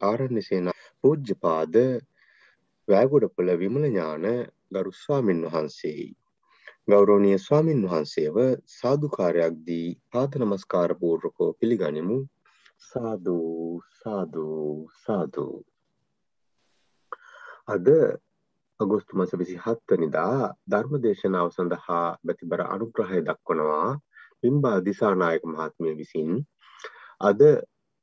ආරණ්‍යසේන පූජ්‍යපාද වෑගොඩපොළ විමල ඥාන ගරු ස්වාමින් වහන්සේයි. ගෞරවනීය ස්වාමින් වහන්සේව සාදුකාරයක් දී පාද නමස්කාර පූර්වකව පිළිගනිමු. සාදු සාදු සාදු. අද අගෝස්තු මාස 27 වෙනිදා ධර්ම දේශනාව සඳහා බැතිබර අනුග්‍රහය දක්වනවා පිම්බා දිසානායක මහත්මිය විසින් අද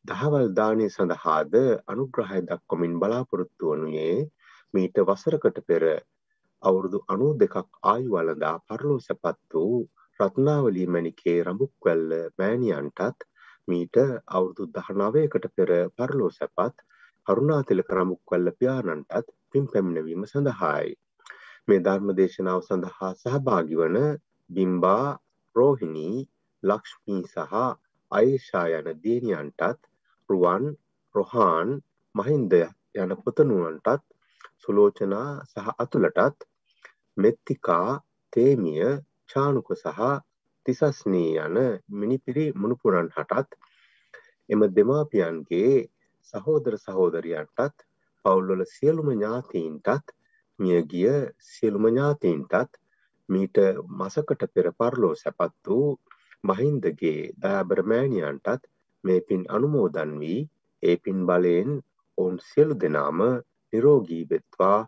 දහවල් දානය සඳහාද අනුග්‍රහය දක්වමින් බලාපොරොත්තු වනුයේ මීට වසරකට පෙර අවුරුදු අනු දෙකක් ආයු වලදා පරලෝ සැපත් වූ රත්නාවලී මැණිකේ රඹුක්වැල්ල මෑණියන්ටත් මීට අවුරුදු දහනවයකට පෙර පරලෝ සැපත් කරුණාතිලක රඹුක්වැල්ල පියාණන්ටත් පින් පැමිණවීම සඳහායි. මේ ධර්ම දේශනාව සඳහා සහභාගි වන බිම්බා රෝහිණී ලක්ෂ්මී සහ අයිෂා යන දියණියන්ටත් රුවන් රොහාන් මහින්ද යන පුතණුවන්ටත් සුලෝචනා සහ අතුලටත් මෙත්තිකා තේමිය චානුක සහ තිසස්නී යන මිනිපිරි මුණුපුරන් හටත් එම දෙමාපියන්ගේ සහෝදර සහෝදරියන්ටත් පවුල්වල සියලුම ඥාතීන්ටත් මියගිය සියලුම ඥාතීන්ටත් මීට මසකට පෙර පරලෝ සැපත් වූ මහින්දගේ දයාබර මෑණියන්ටත් මේ පින් අනුමෝදන් වී ඒ පින් බලයෙන් ඔවුන් සියලු දෙනාම නිරෝගී වෙත්වා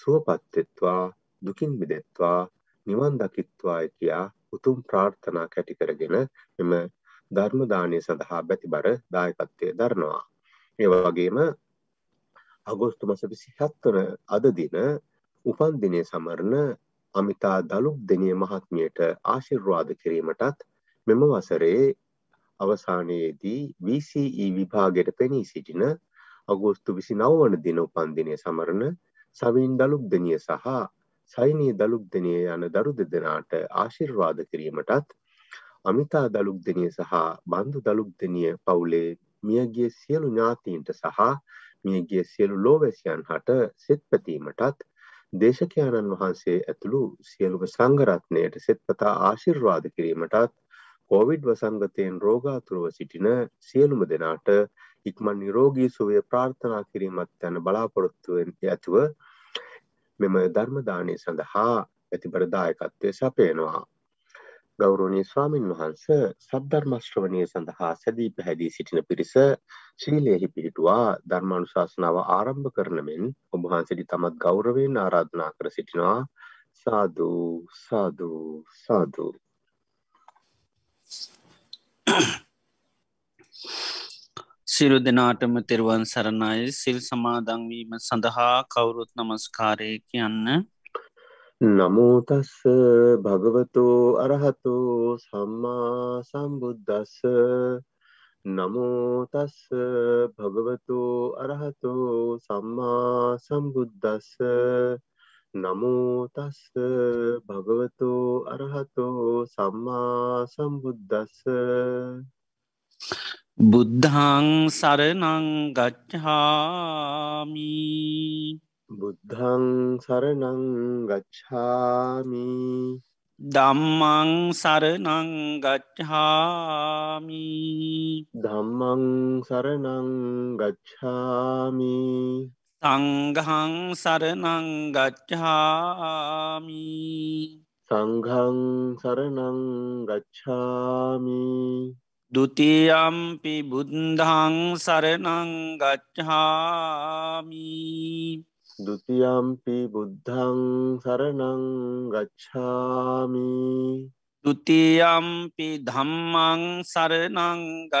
සුවපත්වෙත්වා දුකින් මිදෙත්වා නිවන් දකිත්වාය කියා උතුම් ප්‍රාර්ථනා කැටි කරගෙන මෙම ධර්මදානය සඳහා බැතිබර දායකත්වය දරනවා. ඒ වගේම අගෝස්තු මස විසිහත්වන අද දින උපන් දිනය සමරණ අමිතා දළුක් දෙනිය මහත්මියට ආශිර්වාද කිරීමටත් මෙම වසරේ අවසානයේදී VCE විභාගයට පෙනී සිටින අගෝස්තු විසි නවවන දින උපන්දිනය සමරණ සවින් දළුක්දනිය සහ සයිනී දළුක්දනය යන දරු දෙදෙනාට ආශිර්වාද කිරීමටත් අමිතා දළුක්දනිය සහ බන්ධු දළුක්දනිය පවුලේ මියගිය සියලු ඥාතීන්ට සහ මියගිය සියලු ලෝවැසියන් හට සෙත් පැතීමටත් දේශකයාණන් වහන්සේ ඇතුළු සියලුම සංගරත්නයට සෙත්පතා ආශිර්වාද කිරීමටත් කෝවිඩ් වසංගතයෙන් රෝගාතුරව සිටින සියලුම දෙනාට ඉක්මන් නිරෝගී සුවය ප්‍රාර්ථනා කිරීමත් යන බලාපොරොත්තුවෙන් ඇතුව මෙම ධර්මදානය සඳහා ඇතිබරදායකත්වය සපයනවා. ගෞරෝණී ස්වාමින් වහන්ස සද්ධර්මශ්‍රවණය සඳහා සැදී පැහැදී සිටින පිරිස ශීලයෙහි පිහිටුවා ධර්මානුශාසනාව ආරම්භ කරන මෙන් ඔබහන්සිටි තමත් ගෞරවයෙන් ආරාධනා කර සිටිනවා සාධූ සාධූ සාධූ සිරු දෙනාටම තෙරුවන් සරණයි. සිල් සමාදංවීම සඳහා කවුරුත් නමස්කාරය කියන්න. නමෝතස්ස භගවතු අරහතු සම්මා සම්බුද්ධස්ස නමෝතස්ස භගවතු අරහතු සම්මා සම්බුද්ධස්ස නමෝතස්ස භගවතු අරහතෝ සම්මා සම්බුද්ධස්ස බුද්ධං සරනං ගච්ඡාමි. බුද්ධං සරනං ගච්ඡාමි. දම්මං සරනං ගච්ඡාමි. ධම්මං සරනං ගච්ඡාමි සංගහං සරනංගච්චාමි සංහං සරනංගච්ඡාමි දුතියම්පි බුද්ධං සරනංගච්ඡාමි දුතියම්පි බුද්ධං සරනංගච්ඡාමි දුතියම්පි ධම්මං සරනංගච්ඡාමි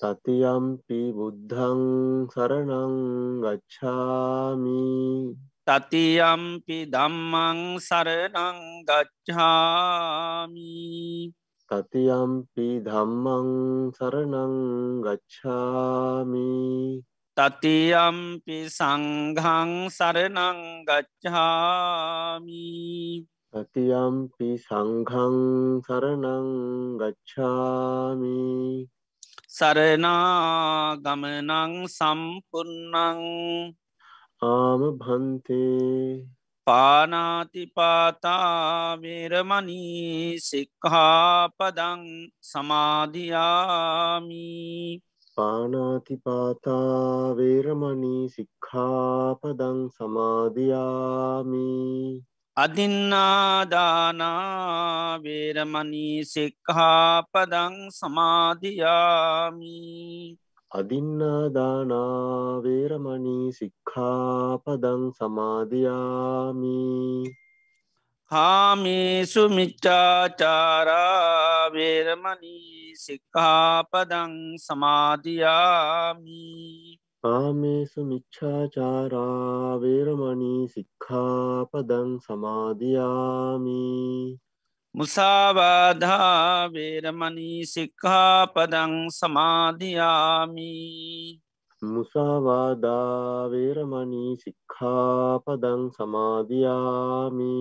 තතියම්පි බුද්ධං සරණං ගච්ඡාමි। තතියම්පි දම්මං සරණං ගච්ඡාමි। තතියම්පි ධම්මං සරණං ගච්ඡාමි। තතියම්පි සංඝං සරනංගච්ඡාමී තතියම්පි සංඝං සරණං ගච්ඡාමි සරනාගමනං සම්පන්නං ආම භන්තේ පානාතිපාතාවේරමනී සික්හාපදං සමාධයාමී පානාතිපාතා වේරමණී සික්ඛාපදං සමාදියාමි අදින්නාදානා වේරමණී සික්හාපදං සමාධයාමී අදින්නාදානා වේරමණී සික්ඛාපදං සමාදියාමි. කාමේසු මිච්චාචාරා වේරමණී සික්කාපදං සමාධයාමී කාමේසු මිච්ඡාචාරා වේරමණී සික්ඛාපදං සමාදියාමි. මුසාවාධා වේරමණී සික්කාපදං සමාධයාමී මුසාවාදා වේරමණී සික්ඛාපදං සමාදියාමි.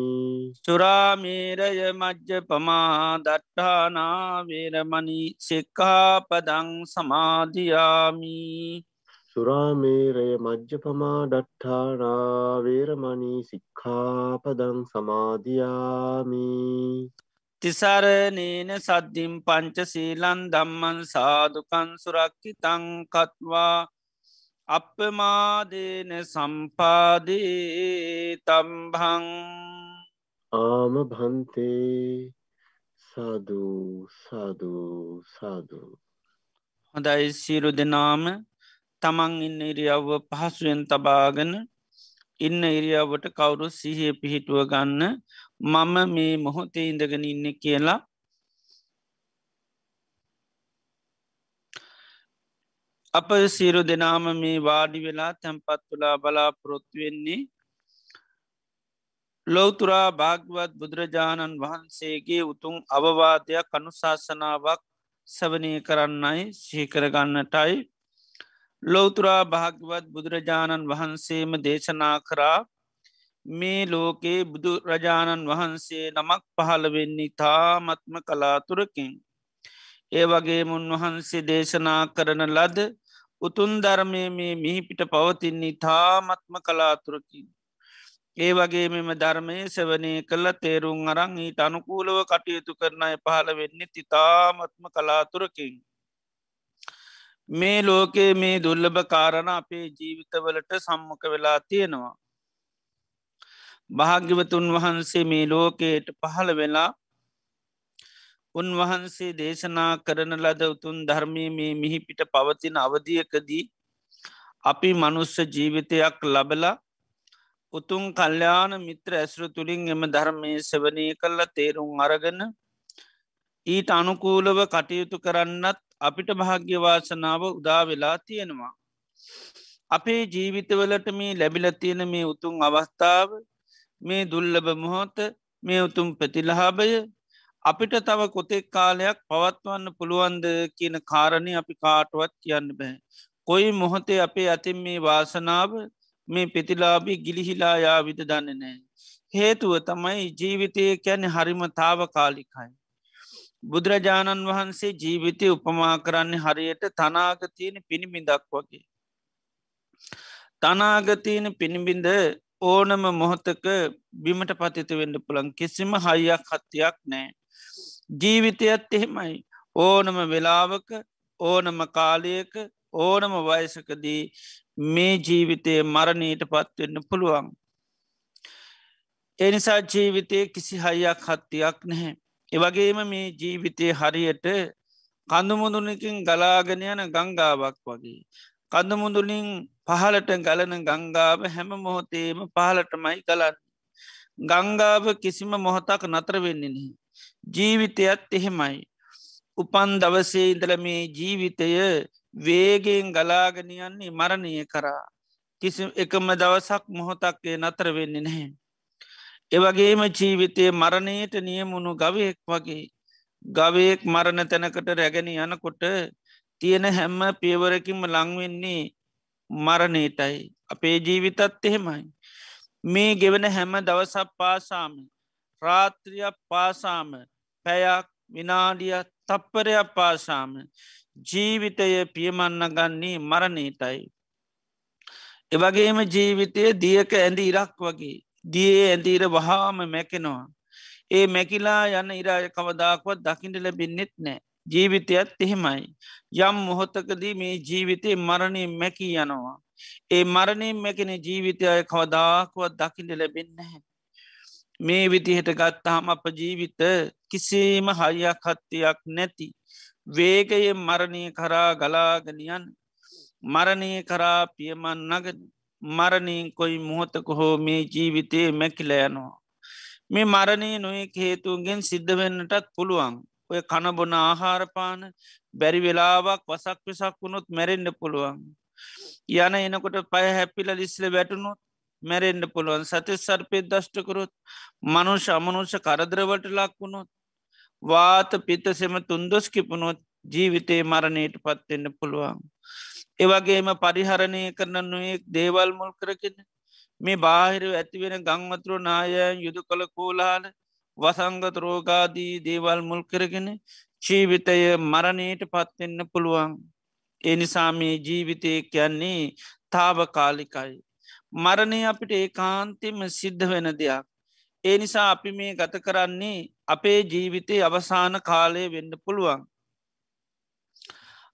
සුරාමේරය මජ්්‍ය පමා දට්ඨානා වේරමණී සික්කාපදං සමාධයාමී සුරාමේරය මජ්්‍යපමා ඩට්ඨානා වේරමණී සික්ඛාපදං සමාධයාමි තිසරනේන සද්ධිම් පංච සීලන් දම්මන් සාදුකන් සුරක්කි තංකත්වා අපමාදේන සම්පාදී තම්භං ආම භන්තේ සාධූ සාධූ සාධූ හොඳයි සිරු දෙනාම තමන් ඉන්න ඉරියව්ව පහසුවෙන් තබාගෙන ඉන්න ඉරියාවට කවුරු සිහිය පිහිටුව ගන්න මම මේ මොහොතේ ඉඳගෙන ඉන්න කියලා අප සීරු දෙනාම මේ වාඩි වෙලා තැන්පත් තුලා බලාපොරොත්තුවෙන්නේ ලෝතුරා භාගවත් බුදුරජාණන් වහන්සේගේ උතුන් අවවාදයක් අනුශාසනාවක් සවනය කරන්නයි සීකරගන්නටයි ලෝතුරා භාගවත් බුදුරජාණන් වහන්සේම දේශනා කරා මේ ලෝකේ බුදුරජාණන් වහන්සේ නමක් පහළ වෙන්නේ තාමත්ම කලාතුරකින්. ඒ වගේ මුන්වහන්සේ දේශනා කරන ලද උතුන් ධර්මය මේ මිහිපිට පවතින්නේ තාමත්ම කලාතුරකින්. ඒ වගේ මෙම ධර්මය සවනය කළ තේරුම් අරං ඊට අනුකූලව කටයුතු කරනය පහළ වෙන්නේ තිතාමත්ම කලාතුරකින්. මේ ලෝකයේ මේ දුර්ලභ කාරණ අපේ ජීවිතවලට සම්මක වෙලා තියෙනවා. භාග්‍යවතුන් වහන්සේ මේ ලෝකයට පහළ වෙලා උන්වහන්සේ දේශනා කරන ලද උතුන් ධර්මය මේ මිහිපිට පවතින අවධියකදී අපි මනුස්ස ජීවිතයක් ලබලා උතුන් කල්්‍යාන මිත්‍ර ඇසුරු තුළින් එම ධර්මය සවනය කල්ල තේරුම් අරගන ඊට අනුකූලව කටයුතු කරන්නත් අපිට භාග්‍යවාසනාව උදා වෙලා තියෙනවා. අපේ ජීවිතවලට මේ ලැබිල තියෙන මේ උතුන් අවස්ථාව මේ දුල්ලබ මොහොත මේ උතුම් ප්‍රතිලහාබය අපිට තව කොතෙක් කාලයක් පවත්වන්න පුළුවන්ද කියන කාරණය අපි කාටුවත් කියන්න බෑ. කොයි මොහොතේ අපේ අතින් මේ වාසනාව මේ පෙතිලාබී ගිලිහිලා යාවිද දන්න නෑ. හේතුව තමයි ජීවිතය කැනෙ හරිම තාව කාලිකයි. බුදුරජාණන් වහන්සේ ජීවිතය උපමා කරන්නේ හරියට තනාගතියන පිණිබිඳක් වගේ. තනාගතියන පිණිබිඳ ඕනම මොහොතක බිමට පතිත වෙන්න පුළන් කිසිම හයියක් හත්තියක් නෑ. ජීවිතයත් එහෙමයි ඕනම වෙලාවක ඕනම කාලයක ඕනම වයසකදී මේ ජීවිතය මරණීට පත්වෙන්න පුළුවන්. එනිසා ජීවිතය කිසි හයියක් හත්තියක් නැහැ. එවගේම මේ ජීවිතය හරියට කඳුමුදුනකින් ගලාගෙන යන ගංගාවක් වගේ. කඳුමුදුලින් පහලට ගලන ගංගාව හැම මොහොතේම පහලටමයි ගලන්න. ගංගාව කිසිම මොහොතක් නතර වෙන්නේෙහි. ජීවිතයත් එහෙමයි. උපන් දවසේ ඉදල මේ ජීවිතය වේගෙන් ගලාගෙනයන්නේ මරණය කරා. කිසි එකම දවසක් මොහොතක්ේ නතර වෙන්නේ නැහැ. එවගේම ජීවිතය මරණයට නියමුණු ගවයෙක් වගේ ගවයෙක් මරණ තැනකට රැගෙන යනකොට තියෙන හැම්ම පියවරකින්ම ලංවෙන්නේ මරණීටයි අපේ ජීවිතත් එහෙමයි. මේ ගෙවන හැම දවසක් පාසාම රාත්‍රියක් පාසාම පැයක් විනාඩිය තප්පරයක් පාසාම ජීවිතය පියමන්න ගන්නේ මරණීටයි. එවගේම ජීවිතය දියක ඇඳ ඉරක් වගේ දියේ ඇඳීර වහාම මැකෙනවා. ඒ මැකිලා යන්න ඉරාය කවදාක්වත් දකිට ලැබෙන්න්නෙත් නෑ. ජීවිතයත් එහෙමයි. යම් මොහොත්තකදී මේ ජීවිතය මරණය මැකී යනවා. ඒ මරණින් මැකෙන ජීවිතය කවදාකුවත් දකිට ලැබෙන්න හැ. මේ විදිහට ගත්තාහම අප ජීවිත කිසිීම හයියක් හත්තියක් නැති. වේගයේ මරණය කරා ගලාගනියන් මරණය කරා පියමන් නග මරණීන් කොයි මොහොතක හෝ මේ ජීවිතය මැකිලයනවා. මේ මරණය නොයෙක් හේතුන්ගෙන් සිද්ධ වෙන්නටත් පුළුවන් ඔය කණබොන ආහාරපාන බැරි වෙලාවක් වසක් වෙසක් වුණොත් මැරෙන්ඩ පුළුවන්. යන එනකොට පය හැපිල ලිස්ල වැටුණොත් මැරෙන්ඩ පුළුවන් සති සර්පයත් දෂ්ටකරොත් මනුෂ අමනුෂ කරදරවට ලක්වුණොත් වාත පිත්තසෙම තුන්දොස් කිපුණොත් ජීවිතේ මරණයට පත්වෙන්න පුළුවන්. ඒවගේම පරිහරණය කරන නොයෙක් දේවල් මුල් කරගෙන මේ බාහිර ඇතිවෙන ගංවතුරු නාය යුදු කළ කෝලාල වසංගත රෝගාදී දේවල් මුල් කරගෙන ජීවිතය මරණයට පත්වෙන්න පුළුවන්. එනිසාමේ ජීවිතය කියන්නේ තාවකාලිකයි. මරණය අපිට ඒ කාන්තෙම සිද්ධ වෙන දෙයක්. ඒ නිසා අපි මේ ගත කරන්නේ අපේ ජීවිතය අවසාන කාලය වෙන්න පුළුවන්.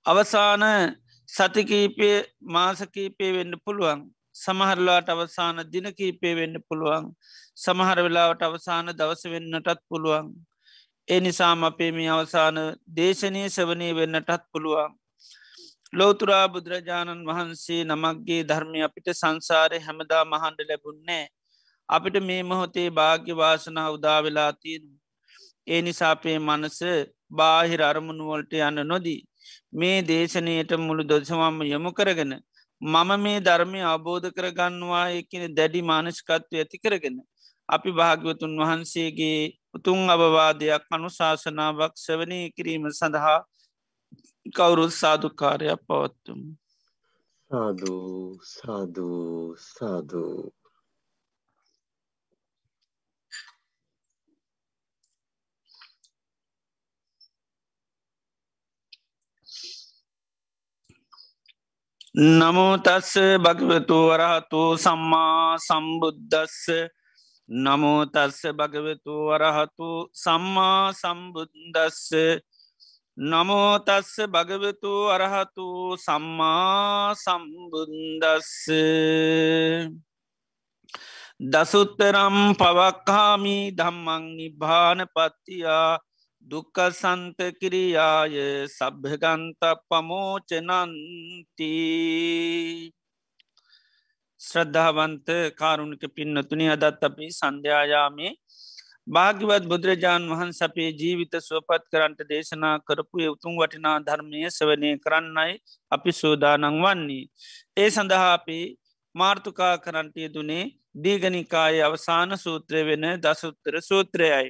අවසාන සතිකීපය මාසකීපය වෙන්න පුළුවන්. සමහරලාට අවසාන දිනකීපය වෙන්න පුළුවන්. සමහර වෙලාවට අවසාන දවස වෙන්නටත් පුළුවන්. ඒ නිසාම අපේ මේ අවසාන දේශනය සවනය වෙන්නටත් පුළුවන්. ලෝතුරා බුදුරජාණන් වහන්සේ නමක්ගේ ධර්මය අපිට සංසාරය හැමදා මහන්ඩ ලැබුන්නේ අපිට මේ මොහොතේ භාග්‍යවාසනා උදාවෙලා තියෙන ඒ නිසාපේ මනස බාහිර අරමුණුවලට යන්න නොදී මේ දේශනයට මුළු දොසවම්ම යොමු කරගෙන මම මේ ධර්මය අබෝධ කරගන්නවා එකන දැඩි මානස්කත්වය ඇති කරගෙන අපි භාග්‍යවතුන් වහන්සේගේ උතුන් අවවාදයක් අනුශාසනාවක් සවනය කිරීම සඳහා කවුරුත් සාධකාරයක් පවත්තුම්. සාධූ සාධූ සාධූ නමෝතස්ස භගවතු වරහතු සම්මා සම්බුද්ධස්ස නමෝතස්ස භගවතු වරහතු සම්මා සම්බුද්දස්ස. නමෝතස්ස භගවතු අරහතු සම්මා සම්බුන්දස්ස දසුත්තරම් පවක්කාමි ධම්මං නිභාන පත්තියා. දුක්ක සන්ත කිරියාය සභ්‍යගන්ත පමෝචනන්ති ශ්‍රද්ධාවන්ත කාරුණික පින්නතුනි අදත් අපි සන්ධ්‍යායාමේ භාගිවත් බුදුරජාණන් වහන් සපේ ජීවිත සුවපත් කරන්ට දේශනා කරපු උතුම් වටිනා ධර්මය සවනය කරන්නයි අපි සෝදානං වන්නේ. ඒ සඳහා අපි මාර්ථකා කරන්ටය දුනේ දීගනිකාය අවසාන සූත්‍රය වෙන දසුත්තර සූත්‍රයයි.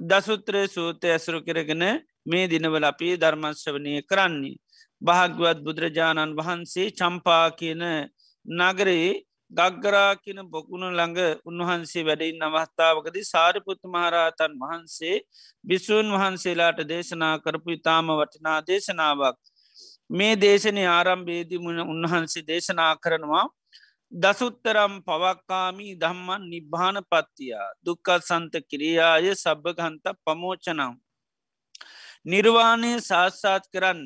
දසුත්‍රය සූත්‍රය ඇසුරු කරගෙන මේ දිනවල අපි ධර්මශ්වනය කරන්නේ. භාග්‍යවත් බුදුරජාණන් වහන්සේ චම්පා කියන නගරයේ ගග්ගරා කියන බොකුණු ළඟ උන්වහන්සේ වැඩයින් අවස්ථාවකද සාරිපුත්තු මහරහතන් වහන්සේ බිසූන් වහන්සේලාට දේශනා කරපු ඉතාම වටිනා දේශනාවක්. මේ දේශනය ආරම්භේදී මුණ උන්වහන්සේ දේශනා කරනවා දසුත්තරම් පවක්කාමී දම්මන් නිබ්භාන පත්තියා දුක්කත් සන්ත කිරියාය සබභගන්ත පමෝචනම්. නිර්වාණය සාස්සාත් කරන්න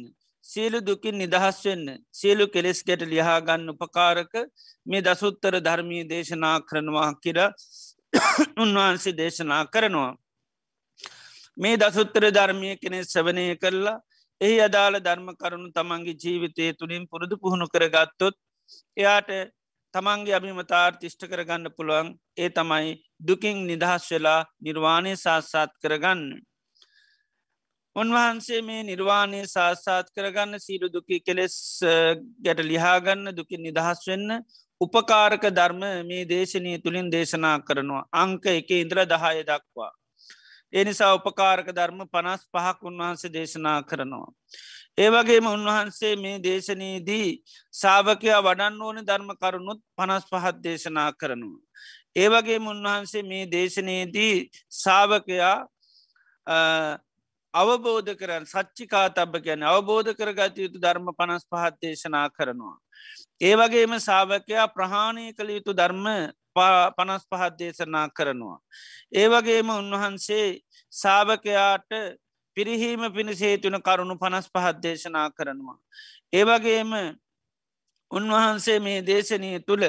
සියලු දුකින් නිදහස් වෙන්න සියලු කෙලෙස් ගැට ලියාගන්න උපකාරක මේ දසුත්තර ධර්මී දේශනා කරනවා කියර උන්වහන්සේ දේශනා කරනවා. මේ දසුත්තර ධර්මය කෙනෙ සවනය කරලා එහි අදාළ ධර්ම කරුණු තමන්ගේ ජීවිතය තුළින් පුරුදු පුහුණු කරගත්තොත් එයාට තමන්ගේ අභිමතාර් තිෂ්ට කරගන්න පුළුවන් ඒ තමයි දුකින් නිදහස් වෙලා නිර්වාණය සාස්සාත් කරගන්න. උන්වහන්සේ මේ නිර්වාණය සාස්සාත් කරගන්න සීරු දුකි කෙලෙස් ගැට ලිහාගන්න දුකින් නිදහස් වෙන්න උපකාරක ධර්ම මේ දේශනය තුළින් දේශනා කරනවා අංක එක ඉන්ද්‍ර දහය දක්වා. එනිසා උපකාරක ධර්ම පනස් පහක් උන්වහන්සේ දේශනා කරනවා. ඒවගේම උන්වහන්සේ මේ දේශනයේදී සාභකයා වඩන්න ඕන ධර්ම කරුණුත් පනස් පහත් දේශනා කරනවා. ඒවගේ උන්වහන්සේ මේ දේශනයේදී සාභකයා අවබෝධ කරන්න සච්චිකා තබ ගැන අවබෝධ කරගත යුතු ධර්ම පනස් පහත් දේශනා කරනවා. ඒවගේම සාභකයා ප්‍රහාණය කළ යුතු ධර්ම පනස් පහත් දේශනා කරනවා. ඒවගේම උන්වහන්සේ සාභකයාට පිරිහීම පිණිසේතුන කරුණු පනස් පහත් දේශනා කරනවා. ඒවගේම උන්වහන්සේ මේ දේශනය තුළ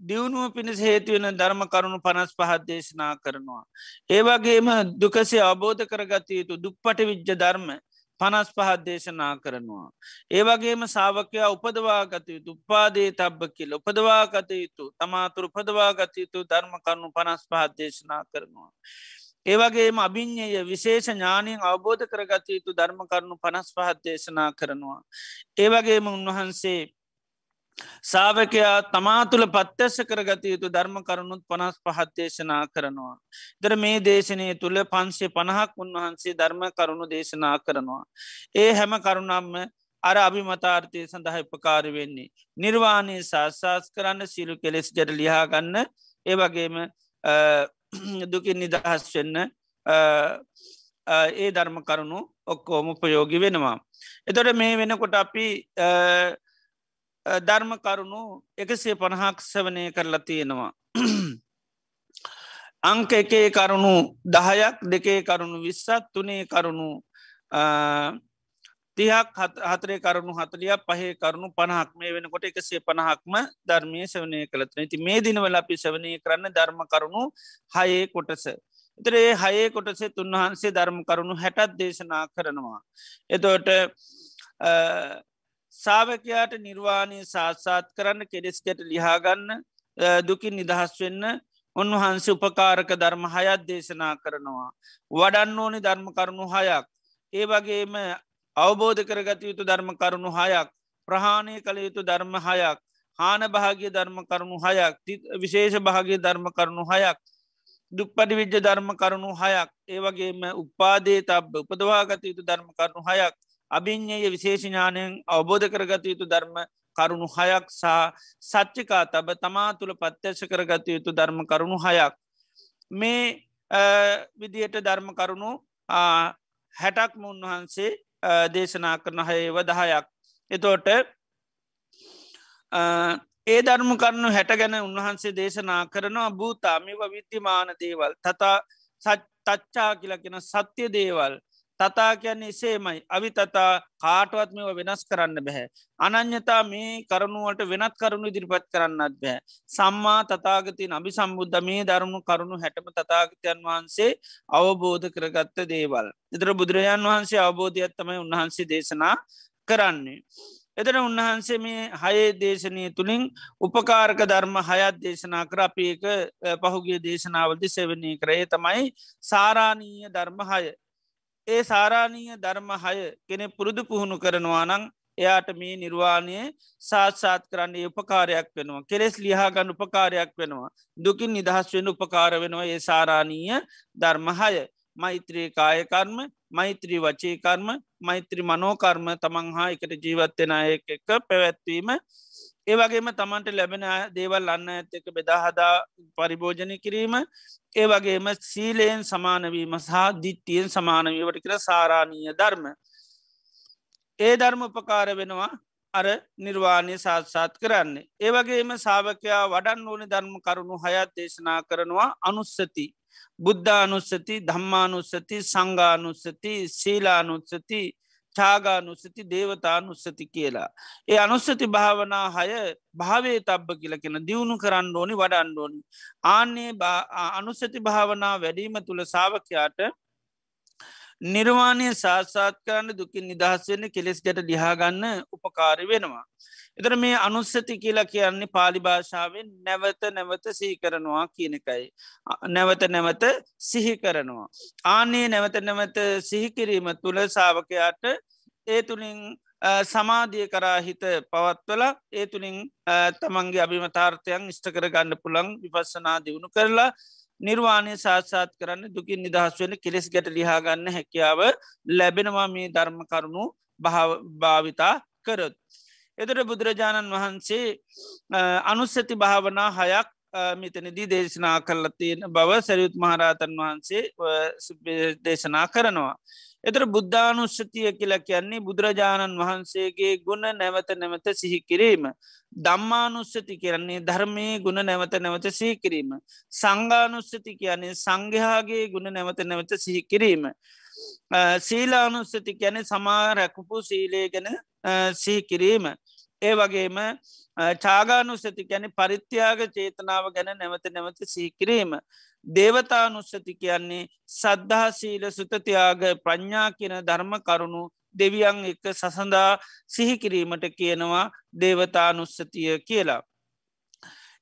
දියුණුව පිණිස හේතුවෙන ධර්ම කරුණු පනස් පහත් දේශනා කරනවා. ඒවගේම දුකසේ අබෝධ කරගත යුතු දුක්පට විජ්ජ ධර්ම පනස් පහත් දේශනා කරනවා. ඒවගේම සාාවකයා උපදවාගත යුතු උපාදේ තබ්බ කියල උපදවාගත යුතු තමාතුර උපදවාගත යුතු ධර්ම කරුණු පනස් පහත් දේශනා කරනවා. ඒවගේම අභිං්ඥය විශේෂ ඥානයෙන් අවබෝධ කරගත යුතු ධර්ම කරුණු පනස් පහත් දේශනා කරනවා. ඒවගේම උන්වහන්සේ සාාවකයා තමා තුළ පත්්‍යස්ස කරගත යුතු ධර්ම කරුණුත් පනස් පහත්දේශනා කරනවා. දර මේ දේශනය තුළ පන්සේ පණහක් උන්වහන්සේ ධර්ම කරුණු දේශනා කරනවා. ඒ හැම කරුණම්ම අර අභිමතාර්ථය සඳහ උපකාර වෙන්නේ. නිර්වාණය සාස්සාස් කරන්න සිරු කෙලෙස් ජට ලිහාගන්න ඒ වගේම දුකින් නිදහස් වෙන්න ඒ ධර්ම කරුණු ඔක්කෝම උපයෝගි වෙනවා. එතොට මේ වෙනකොට අපි ධර්ම කරුණු එකසේ පණහක් සවනය කරලා තියෙනවා. අංක එකේ කරුණු දහයක් දෙකේ කරුණු විස්සත් තුනේ කරුණු තිහක් හතරේ කරුණු හතලිය පහේ කරුණු පණහක් මේ වෙනකොට එකසේ පණහක්ම ධර්මය සවනය කළතන ති මේ දිනවල අපි සවනය කරන්න ධර්ම කරුණු හයේ කොටස. එතරේ හයේ කොටසේ තුන්වහන්සේ ධර්ම කරුණු හැටත් දේශනා කරනවා. එතෝට සාාවකයාට නිර්වාණය සාත්සාත් කරන්න කෙඩෙස්කට ලිහාගන්න දුකින් නිදහස් වෙන්න උන්වහන්සේ උපකාරක ධර්ම හයත් දේශනා කරනවා. වඩන්න ඕනි ධර්ම කරුණු හයක්. ඒ වගේම අවබෝධ කරගත යුතු ධර්ම කරුණු හයක් ප්‍රහාණය කළ යුතු ධර්ම හයක් හාන භාගිය ධර්ම කරුණු හයක් විශේෂ භාගිය ධර්ම කරුණු හයක් දුක්පටි විජ්ජ ධර්ම කරුණු හයක් ඒවගේම උපාදේ තබ උපදවාගත යුතු ධර්ම කරුණු හයක් අභිං්ඥය විශේෂඥානයෙන් අවබෝධ කරගත යුතු ධර්ම කරුණු හයක් සහ සච්චිකා තබ තමා තුළ පත්්‍යශ කරගත යුතු ධර්ම කරුණු හයක්. මේ විදියට ධර්ම කරුණු හැටක්ම උන්වහන්සේ දේශනා කරන හයව දහයක්. එතෝට ඒ ධර්ම කරනු හැට ගැන උන්වහන්සේ දේශනා කරනවා භූතාමිව විද්‍යමාන දේවල් තතා තච්චා කියලකෙන සත්‍ය දේවල්. තතා කියන්නේ සේමයි අවි තතා කාටවත් මෙව වෙනස් කරන්න බැහැ. අනං්‍යතා මේ කරුණුවට වෙනත් කරුණු ඉදිරිපත් කරන්නත් බෑ. සම්මා තතාගතින් අභි සම්බුද්ධ මේ දරුණු කරුණු හැටම තතාගතයන් වහන්සේ අවබෝධ කරගත්ත දේවල්. එතර බුදුරජාන් වහන්සේ අවබෝධයත්තමයි උන්වහන්සේ දේශනා කරන්නේ. එතන උන්වහන්සේ මේ හයේ දේශනය තුළින් උපකාරක ධර්ම හයත් දේශනා කර අපි එක පහුගේ දේශනාවලදි සෙවනී කරේ තමයි සාරාණීය ධර්ම හය ඒ සාරාණීය ධර්ම හය කෙනෙ පුරුදු පුහුණු කරනවා නං එයාට මේ නිර්වාණය සාත්සාත් කරන්නේ උපකාරයක් වෙනවා. කෙලෙස් ලිහාගන්න උපකාරයක් වෙනවා. දුකින් නිදහස් වෙන උපකාර වෙනවා ඒ සාරාණීය ධර්මහය මෛත්‍රී කායකර්ම මෛත්‍රී වචේකර්ම මෛත්‍රී මනෝකර්ම තමන් හා එකට ජීවත්වෙන එක එක පැවැත්වීම ඒවගේම තමන්ට ලැබෙන දේවල් අන්න ඇත්තක බෙදාහදා පරිභෝජනය කිරීම ඒ වගේම සීලයෙන් සමානවීම සහ දිට්ටියෙන් සමානවීවට කර සාරාණීය ධර්ම. ඒ ධර්ම උපකාර වෙනවා අර නිර්වාණය සාත්සාත් කරන්නේ. ඒවගේම සාාවකයා වඩන් ඕන ධර්ම කරුණු හයත් දේශනා කරනවා අනුස්සති. බුද්ධානුස්සති ධම්මානුස්සති සංගානුස්සති සීලානුස්සති චාගානුස්සති දේවතානුස්සති කියලා. ඒ අනුස්සති භාවනා හය භාවේ තබ්බ කියලකෙන දියුණු කරන්න ඕනි වඩන්න ඕනි. ආන්නේ අනුස්සති භාවනා වැඩීම තුළ සාාවකයාට නිර්වාණය සාත්සාත් කරන්න දුකින් නිදහස්වෙන්න කෙලෙස් ගැට ලිහාගන්න උපකාරි වෙනවා. එතර මේ අනුස්සති කියලා කියන්නේ පාලි භාෂාවෙන් නැවත නැවත සිහි කරනවා කියනකයි. නැවත නැවත සිහි කරනවා. ආනේ නැවත නැවත සිහිකිරීම තුළ සාාවකයාට ඒ තුළින් සමාධිය කරා හිත පවත්වල ඒ තුළින් තමන්ගේ අභිමතාර්ථයන් ඉෂ්ට කර ගන්න පුළන් විපස්සනා දියුණු කරලා නිර්වාණය සාත්සාත් කරන්න දුකින් නිදහස් වෙන කෙලෙස් ගැට ලිහාගන්න හැකියාව ලැබෙනවා මේ ධර්ම කරුණු භාවිතා කරොත්. එතට බුදුරජාණන් වහන්සේ අනුස්සති භාවනා හයක් මිතනදී දේශනා කරලා තියෙන බව සැරියුත් මහරහතන් වහන්සේ දේශනා කරනවා. එතර බුද්ධානුස්සතිය කියලා කියන්නේ බුදුරජාණන් වහන්සේගේ ගුණ නැවත නැවත සිහිකිරීම. දම්මානුස්සති කරන්නේ ධර්මය ගුණ නැවත නැවත සිහිකිරීම. සංගානුස්සති කියන්නේ සංඝයාගේ ගුණ නැවත නැවත සිහිකිරීම. සීලානුස්සති ගැන සමා රැකපු සීලේ ගැන සිහිකිරීම. ඒ වගේම චාගානුස්සති ගැන පරිත්‍යයාග චේතනාව ගැන නැවත නැවත සිහිකිරීම. දේවතානුස්සති කියන්නේ සද්ධහසීල සුතතියාග ප්‍රඥා කියන ධර්ම කරුණු දෙවියන් එක සසඳා සිහිකිරීමට කියනවා දේවතානුස්සතිය කියලා.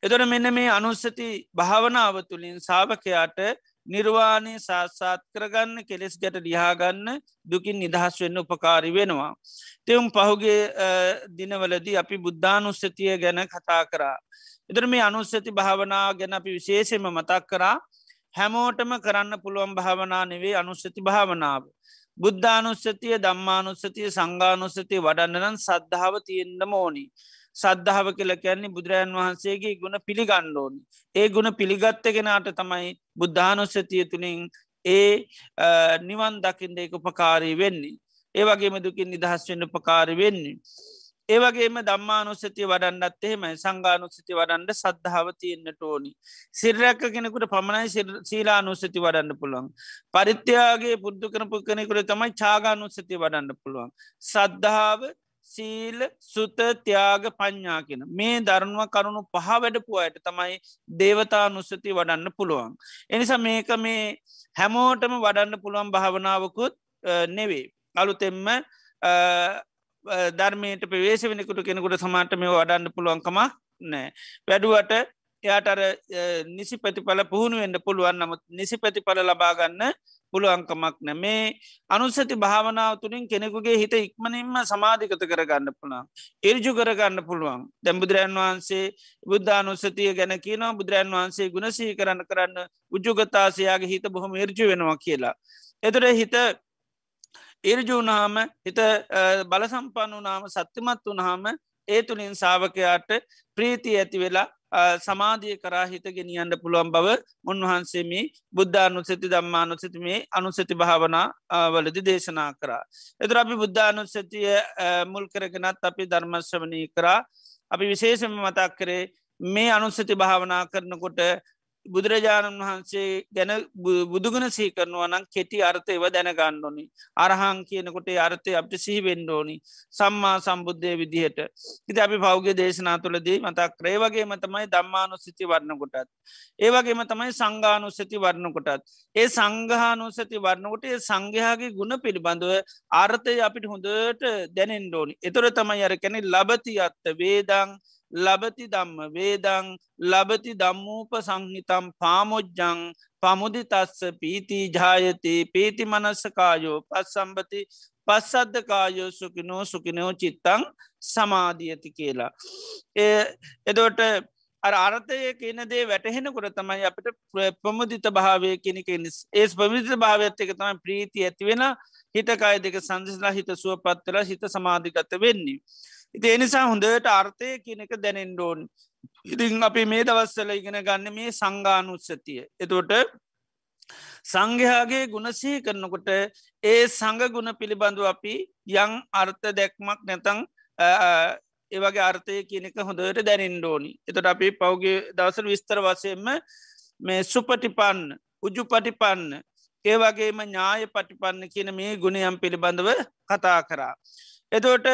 එතොට මෙන්න මේ අනුස්සති භාවනාව තුළින් සාභකයාට නිර්වාණය සාත්සාත් කරගන්න කෙලෙස් ගැට ලිහාගන්න දුකින් නිදහස් වෙන්න උපකාරි වෙනවා. තෙවුම් පහුගේ දිනවලදී අපි බුද්ධානුස්සතිය ගැන කතා කරා. එතර මේ අනුස්සති භාවනා ගැන අපි විශේෂෙම මතක් කරා හැමෝටම කරන්න පුළුවන් භාවනා නෙවේ අනුස්සති භාවනාව. බුද්ධානුස්සතිය දම්මානුස්සතිය සංගානුස්සතිය වඩන්නනම් සද්ධාව තියෙන්න්න මෝනි. සද්ධාව කියල කියන්නේ බුදුරජන් වහන්සේගේ ගුණ පිළිගණ්ඩෝන්. ඒ ගුණ පිළිගත්ත කෙනාට තමයි බුද්ධානුස්සතිය තුළින් ඒ නිවන් දකිින්ද එක උපකාරී වෙන්නේ. ඒ වගේම දුකින් නිදහස් වෙන්න උපකාරි වෙන්නේ. ඒවගේම දම්මානුස්සතිය වඩන්නත් එහෙම සංගානුස්සති වඩන්ඩ සද්ධාව තියෙන්න්නට ඕනි. සිරරැක්ක කෙනෙකුට පමණයි සීලානුස්සති වඩන්න පුළුවන්. පරිත්‍යයාගේ පුද්දු කරපු කෙනෙකුට තමයි චාගානුස්සති වඩන්න පුළුවන්. සද්ධාව සීල් සුත ත්‍යයාග පඤ්ඥා කියෙන මේ ධර්නුව කරුණු පහ වැඩපු අයට තමයි දේවතා නුස්සති වඩන්න පුළුවන්. එනිසා මේක මේ හැමෝටම වඩන්න පුළුවන් භාවනාවකුත් නෙවේ. අලුතෙම්ම ධර්මයට ප්‍රවේශ වෙනකුට කෙනෙකුට සමාට මේ වඩන්න පුළුවන්කම නෑ. වැඩුවට එයාට අර නිසි ප්‍රතිඵල පුහුණු වෙන්ඩ පුළුවන් නමුත් නිසි ප්‍රතිඵල ලබාගන්න පුළුවන්කමක් නැ මේ අනුසති භාවනාව තුළින් කෙනෙකුගේ හිත ඉක්මනින්ම සමාධිකත කරගන්න පුළා. එරජු කරගන්න පුළුවන් දැම් බුදුරන් වහන්සේ බුද්ධානුස්සතිය ගැන කියනවා බුදුරන් වහන්සේ ගුණසී කරන්න කරන්න උජුගතාසයාගේ හිත බොහොම එරජු වෙනවා කියලා. එතුර හිත ඉරජූනාම හිත බල සම්පන්න වනාම සත්‍යමත් වනහාම ඒ තුළින් සාාවකයාට ප්‍රීති ඇති වෙලා සමාධිය කරා හිත ගෙනියන්ට පුළුවන් බව උන්වහන්සේම බුද්ධානුසති දම්මානුසති මේ අනුසති භාවනා වලදි දේශනා කරා. එතුර අපි බුද්ධානුසතිය මුල් කරගෙනත් අපි ධර්මශ්‍රවනී කරා අපි විශේෂම මතක් කරේ මේ අනුසති භාවනා කරනකොට බුදුරජාණන් වහන්සේ ගැන බුදුගුණ සහි කරනවා නම් කෙටි අර්ථයව දැනගණ්ඩෝනි අරහං කියනකොට අර්ථය අපට සිහිවෙන්ඩෝනි සම්මා සම්බුද්ධය විදිහට. ඉති අපි පෞගේ දේශනා තුළදී මතක් ක්‍රේවගේ මතමයි දම්මානු සිති වරණකොටත් ඒවගේම තමයි සංගානු සති වරණකොටත් ඒ සංගහානුසති වරණකොට ඒ සංඝයාගේ ගුණ පිළිබඳව ආර්ථය අපිට හොඳට දැනෙන්ඩෝනි එතොර තමයි අර කැනෙ ලබති අත්ත වේදං ලබති දම්ම වේදං ලබති දම්මූප සංහිතම් පාමොජ්ජං පමුදි තස්ස පීති ජායති පීති මනස්සකායෝ පස් සම්බති පස්සද්ධකායෝ සුකිනෝ සුකිනෝ චිත්තං සමාධියති කියලා. එදෝට අර්ථය කියන දේ වැටහෙනකොට තමයි අපට ප්‍රමුදිත භාවය කෙනෙක ඒස් ප්‍රමිත භාවඇත් එක තමයි ප්‍රීති ඇතිවෙන හිතකාය දෙක සංසිලා හිත සුව පත්වල හිත සමාධිගත වෙන්නේ. ඉති එනිසා හොඳට අර්ථය කියනක දැනෙන්ඩෝන් ඉතිං අපි මේ දවස්සල ඉගෙන ගන්න මේ සංගානුත්සතිය එතොට සංඝයාගේ ගුණසී කරනකොට ඒ සංග ගුණ පිළිබඳු අපි යං අර්ථ දැක්මක් නැතං ඒවගේ අර්ථය කියනක හොඳට දැනින්ඩෝනි එතට අපි පෞගේ දවසර විස්තර වසයෙන්ම මේ සුපටිපන්න උජු පටිපන්න ඒවගේම ඥාය පටිපන්න කියන මේ ගුණයම් පිළිබඳව කතා කරා. එතෝට